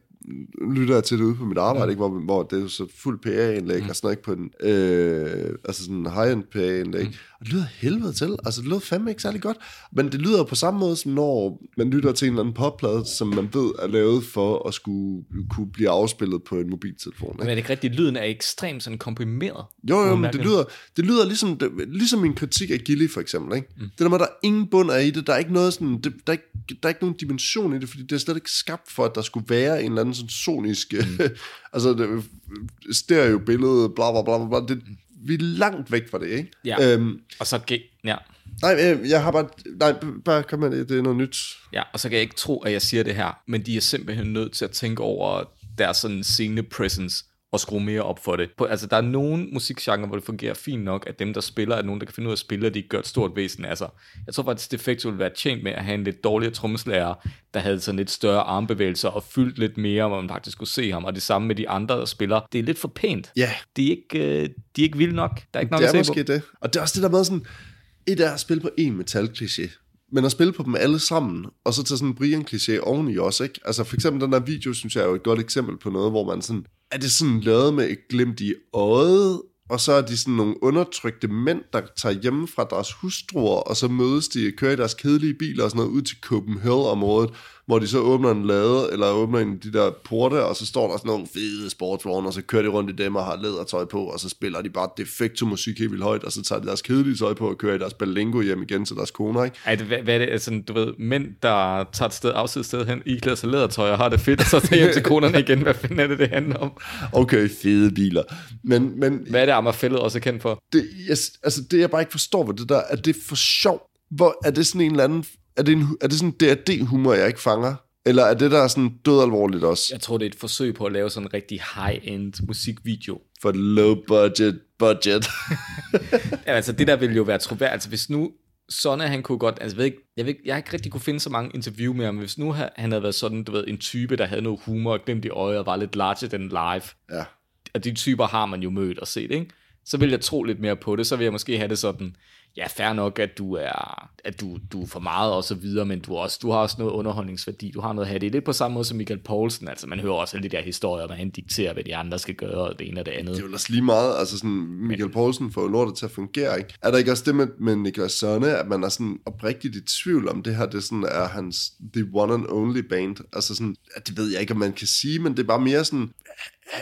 lytter jeg til det ude på mit arbejde, mm. ikke, hvor, hvor det er så fuld PA-indlæg, mm. og sådan noget, ikke på en, øh, altså sådan en high-end PA-indlæg. Mm. Og det lyder helvede til. Altså, det lyder fandme ikke særlig godt. Men det lyder på samme måde, som når man lytter til en eller anden popplade, som man ved er lavet for at skulle kunne blive afspillet på en mobiltelefon. Ikke? Men er det ikke rigtigt? Lyden er ekstremt sådan komprimeret. Jo, jo, men det lyder, det lyder ligesom, det, ligesom min kritik af Gilly, for eksempel. Ikke? Mm. Det der med, at der er ingen bund af i det. Der er ikke noget sådan, det, der, er ikke, der er ikke nogen dimension i det, fordi det er slet ikke skabt for, at der skulle være en eller anden sådan sonisk, mm. altså det, stereo-billede, bla bla bla bla. Det, vi er langt væk fra det, ikke? Ja, øhm, og så... Ja. Nej, jeg, jeg har bare... Nej, bare kom med det, det er noget nyt. Ja, og så kan jeg ikke tro, at jeg siger det her, men de er simpelthen nødt til at tænke over deres sådan scene presence og skrue mere op for det. På, altså, der er nogle musikgenre, hvor det fungerer fint nok, at dem, der spiller, er nogen, der kan finde ud af at spille, og de gør et stort væsen af sig. Jeg tror faktisk, det Defecto ville være tjent med at have en lidt dårligere trommeslager, der havde sådan lidt større armbevægelser og fyldt lidt mere, hvor man faktisk kunne se ham. Og det samme med de andre, der spiller. Det er lidt for pænt. Ja. De er ikke, øh, de er ikke vilde nok. Der er ikke nok det er at se måske på. det. Og det er også det der med sådan, et er at spille på en metal-kliché, men at spille på dem alle sammen, og så tage sådan en Brian-kliché oveni også, ikke? Altså for eksempel den der video, synes jeg er jo et godt eksempel på noget, hvor man sådan, er det sådan lavet med et glimt i øjet, og så er de sådan nogle undertrykte mænd, der tager hjemme fra deres hustruer, og så mødes de, kører i deres kedelige biler og sådan noget ud til Copenhagen-området, hvor de så åbner en lade, eller åbner en de der porte, og så står der sådan nogle fede sportsvogne, og så kører de rundt i dem og har lædertøj på, og så spiller de bare defekto musik helt vildt højt, og så tager de deres kedelige tøj på og kører i deres balingo hjem igen til deres koner, ikke? Ej, det, hvad, hvad er det, altså, du ved, mænd, der tager et sted, afsides sted hen, i klæder sig lædertøj og har det fedt, og så tager hjem til konerne igen. Hvad fanden er det, det handler om? Okay, fede biler. Men, men Hvad er det, Amagerfællet også er kendt for? det, jeg, altså det jeg bare ikke forstår ved det der, er det for sjov? Hvor er det sådan en eller anden, er det, en, er det sådan en D&D-humor, jeg ikke fanger? Eller er det der sådan død alvorligt også? Jeg tror, det er et forsøg på at lave sådan en rigtig high-end musikvideo. For low budget budget. Ja, altså det der ville jo være troværdigt. Altså hvis nu Sonne, han kunne godt, altså jeg ved ikke, jeg, ved ikke, jeg har ikke rigtig kunne finde så mange interview med ham, men hvis nu ha- han havde været sådan, du ved, en type, der havde noget humor og glimt i øjet og var lidt larger than live, ja. og de typer har man jo mødt og set, ikke? Så vil jeg tro lidt mere på det, så vil jeg måske have det sådan, ja, fair nok, at du er, at du, du er for meget og så videre, men du, også, du har også noget underholdningsværdi, du har noget at have det. Lidt på samme måde som Michael Poulsen, altså man hører også alle de der historier, hvor han dikterer, hvad de andre skal gøre, og det ene og det andet. Det er jo også lige meget, altså sådan, Michael Poulsen får jo lortet til at fungere, ikke? Er der ikke også det med, med Niklas Sonne, at man er sådan oprigtigt i tvivl om det her, det sådan er hans the one and only band? Altså sådan, at det ved jeg ikke, om man kan sige, men det er bare mere sådan,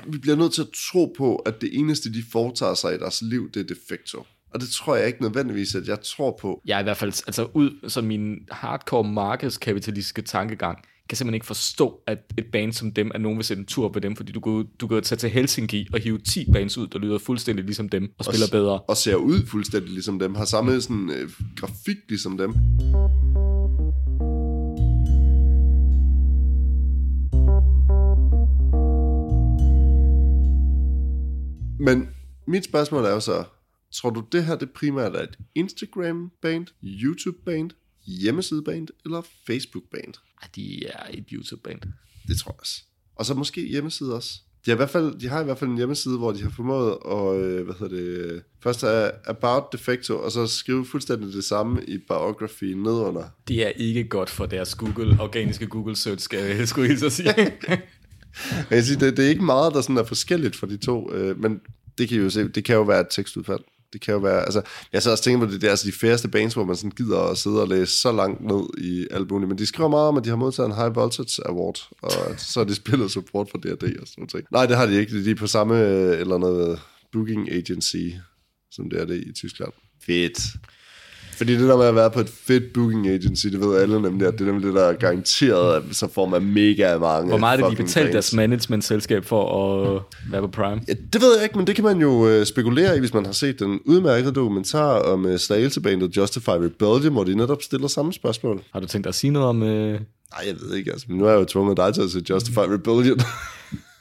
vi bliver nødt til at tro på, at det eneste, de foretager sig i deres liv, det er defekto. Og det tror jeg ikke nødvendigvis, at jeg tror på. Jeg er i hvert fald, altså ud som min hardcore markedskapitalistiske tankegang, kan simpelthen ikke forstå, at et band som dem, at nogen vil sætte en tur på dem, fordi du kan, du kan tage til Helsinki og hive 10 bands ud, der lyder fuldstændig ligesom dem, og spiller bedre. Og ser ud fuldstændig ligesom dem, har samme sådan, øh, grafik ligesom dem. Men mit spørgsmål er jo så, tror du det her det primært er et Instagram-band, YouTube-band, hjemmeside-band eller Facebook-band? Ej, de er et YouTube-band. Det tror jeg også. Og så måske hjemmeside også. De har, i hvert fald, de har i hvert fald en hjemmeside, hvor de har formået at, øh, hvad hedder det, først er About Defecto, og så skrive fuldstændig det samme i biography nedunder. Det er ikke godt for deres Google, organiske Google search, skal jeg skulle hilse at sige. Jeg siger, det, det er ikke meget, der sådan er forskelligt for de to, øh, men det kan I jo se, det kan jo være et tekstudfald. Det kan jo være, altså, jeg så også tænker på det, det er altså de færreste bands, hvor man sådan gider at sidde og læse så langt ned i albumet, men de skriver meget om, at de har modtaget en High Voltage Award, og så har de spillet support for D&D og sådan noget. Nej, det har de ikke, de er på samme, øh, eller noget øh, booking agency, som det er det i Tyskland. Fedt. Fordi det der med at være på et fedt booking agency, det ved alle nemlig, at det er nemlig det, der er garanteret, at så får man mega mange Hvor meget er det, de betalt deres management-selskab for at være på Prime? Ja, det ved jeg ikke, men det kan man jo øh, spekulere i, hvis man har set den udmærkede dokumentar om øh, slagelsebandet Justify Rebellion, hvor de netop stiller samme spørgsmål. Har du tænkt dig at sige noget om... Øh... Nej, jeg ved ikke, altså, men nu er jeg jo tvunget dig til at se Justify Rebellion.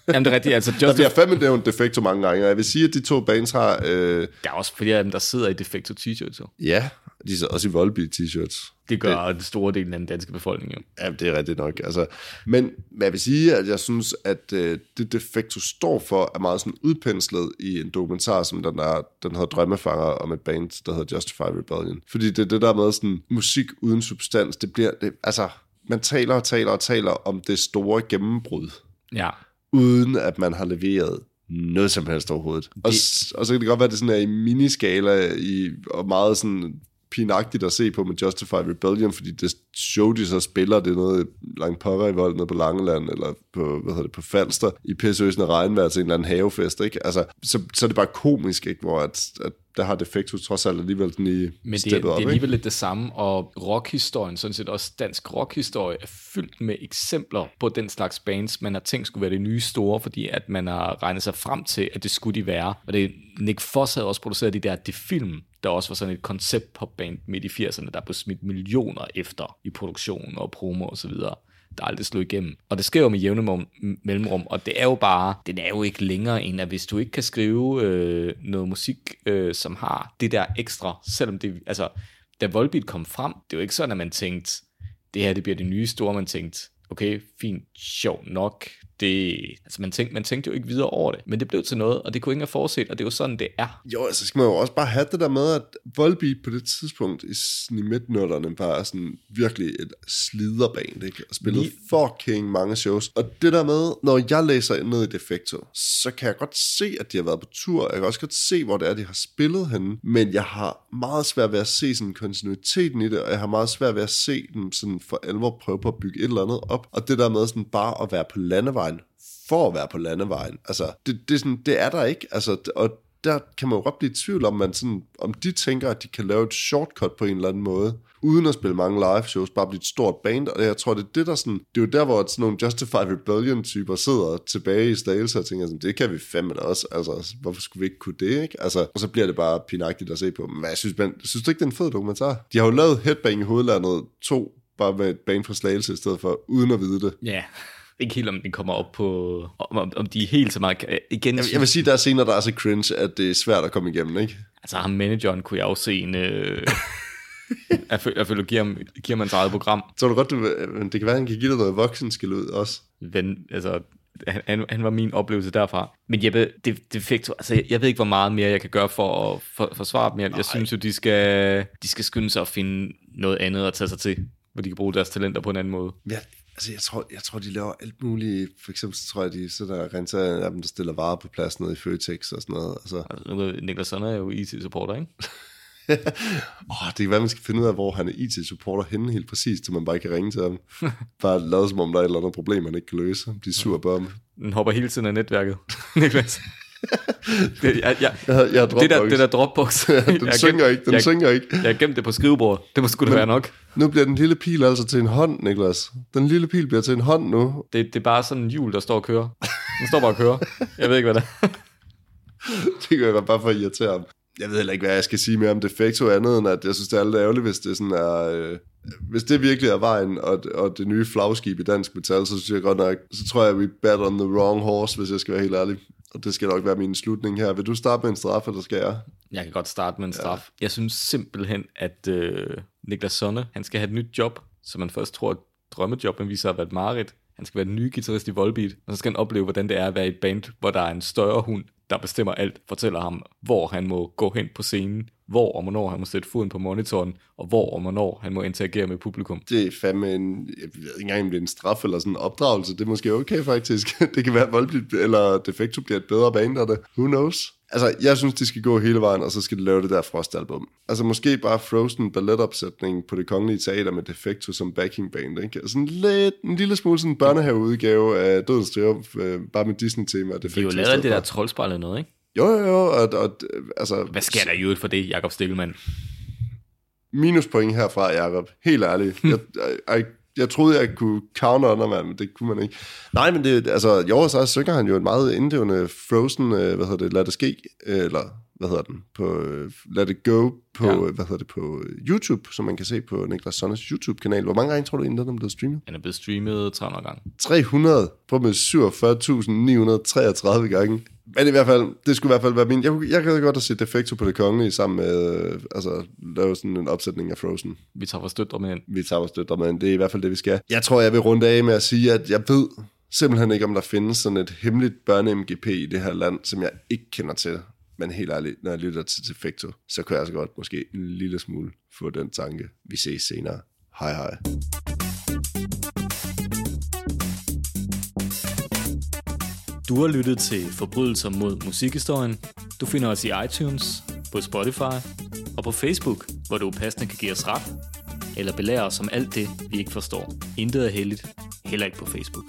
Jamen det er rigtigt, altså der Just bliver fandme nævnt Defecto mange gange, og jeg vil sige, at de to bands har, øh, Der er også flere af dem, der sidder i Defecto t-shirts. ja, de er også i Volbeat t-shirts. Det gør det. store del af den danske befolkning jo. Ja, det er rigtigt nok. Altså, men men jeg vil sige, at jeg synes, at øh, det Defecto står for, er meget sådan udpenslet i en dokumentar, som den, er, den hedder Drømmefanger om et band, der hedder Justify Rebellion. Fordi det er det der med sådan musik uden substans, det bliver, det, altså, man taler og taler og taler om det store gennembrud, Ja. uden at man har leveret noget som helst overhovedet. Og, s- og så kan det godt være, at det sådan er i miniskala i, og meget sådan pinagtigt at se på med Justify Rebellion, fordi det show, de så spiller, det er noget langt pokker i vold nede på Langeland, eller på, hvad hedder det, på Falster, i pissøsende regnvejr til en eller anden havefest, ikke? Altså, så, så er det bare komisk, ikke? Hvor at, at der har Defectus trods alt alligevel den i Men det, det er ikke? alligevel lidt det samme, og rockhistorien, sådan set også dansk rockhistorie, er fyldt med eksempler på den slags bands, man har tænkt skulle være det nye store, fordi at man har regnet sig frem til, at det skulle de være. Og det, Nick Foss havde også produceret de der det film, der også var sådan et koncept popband midt i 80'erne, der blev smidt millioner efter i produktion og promo og så videre der aldrig slog igennem. Og det sker jo med jævne mellemrum, og det er jo bare, den er jo ikke længere end, at hvis du ikke kan skrive øh, noget musik, øh, som har det der ekstra, selvom det, altså, da Volbeat kom frem, det er jo ikke sådan, at man tænkte, det her det bliver det nye store, man tænkte, okay, fint, sjov nok, det, altså man tænkte, man tænkte jo ikke videre over det, men det blev til noget, og det kunne ingen have forudset, og det er jo sådan, det er. Jo, altså skal man jo også bare have det der med, at Volbeat på det tidspunkt i, i midtnullerne er sådan virkelig et sliderband, ikke? Og spillet Lige- fucking mange shows. Og det der med, når jeg læser ned i Defecto, så kan jeg godt se, at de har været på tur. Jeg kan også godt se, hvor det er, de har spillet henne. Men jeg har meget svært ved at se sådan kontinuiteten i det, og jeg har meget svært ved at se dem sådan for alvor prøve på at bygge et eller andet op. Og det der med sådan bare at være på landevejen, for at være på landevejen. Altså, det, det, er, sådan, det er der ikke. Altså, og der kan man jo godt blive i tvivl om, man sådan, om de tænker, at de kan lave et shortcut på en eller anden måde, uden at spille mange live shows, bare blive et stort band, og jeg tror, det er det, der sådan, det er jo der, hvor sådan nogle Justified Rebellion-typer sidder tilbage i Slagelse og tænker sådan, det kan vi fandme da også, altså, hvorfor skulle vi ikke kunne det, ikke? Altså, og så bliver det bare pinagtigt at se på, men jeg synes, man, synes du ikke, det er en fed dokumentar? De har jo lavet Headbang i hovedlandet to bare med et band fra Slagelse i stedet for, uden at vide det. Ja, ikke helt om den kommer op på, om, om- de er helt så meget, igen, Jeg, jeg vil sige, der er scener, der er så cringe, at det er svært at komme igennem, ikke? Altså ham manageren kunne jeg jo se en... Øh, jeg, føler, jeg føler, giver, ham, giver man sit eget program. Så du godt, du, men det kan være, han kan give dig noget voksenskil ud også. Ven, altså, han, han, han var min oplevelse derfra. Men Jeppe, det, det fik, altså, jeg, jeg ved ikke, hvor meget mere jeg kan gøre for at for, forsvare dem. Jeg, jeg synes jo, de skal, de skal skynde sig at finde noget andet at tage sig til, hvor de kan bruge deres talenter på en anden måde. Ja, altså jeg tror, jeg tror, de laver alt muligt. For eksempel så tror jeg, de så der renter af dem, der stiller varer på plads nede i Føtex og sådan noget. Altså, Altså, Niklas Sonner er jo IT-supporter, ikke? åh, det kan være, man skal finde ud af, hvor han er IT-supporter henne helt præcis, så man bare kan ringe til ham. bare lade som om, der er et eller andet problem, man ikke kan løse. Blive sur på ham. Den hopper hele tiden af netværket, Niklas. Det, jeg, jeg, Jeg, jeg har det, der, det der Dropbox. den jeg har gemt- synger ikke, den jeg, synger ikke. Jeg har gemt det på skrivebordet. Det må sgu da være nok. Nu bliver den lille pil altså til en hånd, Niklas. Den lille pil bliver til en hånd nu. Det, det er bare sådan en hjul, der står og kører. Den står bare og kører. Jeg ved ikke, hvad det er. Det gør jeg bare for at irritere ham. Jeg ved heller ikke, hvad jeg skal sige mere om Defecto andet, end at jeg synes, det er lidt ærgerligt, hvis det sådan er... Øh, hvis det virkelig er vejen, og, og det nye flagskib i dansk metal, så synes jeg godt nok, så tror jeg, vi bet on the wrong horse, hvis jeg skal være helt ærlig. Og det skal nok være min slutning her. Vil du starte med en straf, eller skal jeg? Jeg kan godt starte med en straf. Ja. Jeg synes simpelthen, at øh, Niklas Sonne, han skal have et nyt job, som man først tror er et drømmejob, men viser at være et mareridt. Han skal være den nye guitarist i Volbeat, og så skal han opleve, hvordan det er at være i et band, hvor der er en større hund, der bestemmer alt, fortæller ham, hvor han må gå hen på scenen, hvor og hvornår han må sætte foden på monitoren, og hvor og hvornår han må interagere med publikum. Det er fandme en, jeg ved ikke engang, om det er en straf eller sådan en opdragelse. Det er måske okay faktisk. Det kan være, at Volbeat eller Defecto bliver et bedre band af det. Who knows? Altså, jeg synes, de skal gå hele vejen, og så skal de lave det der Frost-album. Altså, måske bare Frozen balletopsætning på det kongelige teater med Defecto som backing band, ikke? Altså, en, lidt, en lille smule sådan en børnehaveudgave af Dødens Triumf, øh, bare med Disney-tema og De Defecto. har jo i lavet det der troldspejl eller noget, ikke? Jo, jo, jo, og, og, altså... Hvad sker der i øvrigt for det, Jakob Stikkelmann? minuspoint herfra, Jacob. Helt ærligt. Jeg, jeg, jeg troede, jeg kunne counter under, mand, men det kunne man ikke. Nej, men det, altså, jo, så synger han jo en meget inddrivende Frozen, øh, hvad hedder det, Lad det ske, øh, eller hvad hedder den, på Let It Go på, Ja. hvad hedder det, på YouTube, som man kan se på Niklas Sonners YouTube-kanal. Hvor mange gange tror du egentlig, den er blevet streamet? Den er blevet streamet 300 gange. 300, på med 47.933 gange. Men i hvert fald, det skulle i hvert fald være min... Jeg, jeg kan godt have set Defecto på det kongelige sammen med, øh, altså, lave sådan en opsætning af Frozen. Vi tager vores døtre med ind. Vi tager vores døtre med, det er i hvert fald det, vi skal. Jeg tror, jeg vil runde af med at sige, at jeg ved simpelthen ikke, om der findes sådan et hemmeligt børne-MGP i det her land, som jeg ikke kender til. Men helt ærligt, når jeg lytter til Defecto, så kan jeg så godt måske en lille smule få den tanke. Vi ses senere. Hej hej. Du har lyttet til Forbrydelser mod musikhistorien. Du finder os i iTunes, på Spotify og på Facebook, hvor du passende kan give os ret, eller belære os om alt det, vi ikke forstår. Intet er heldigt, heller ikke på Facebook.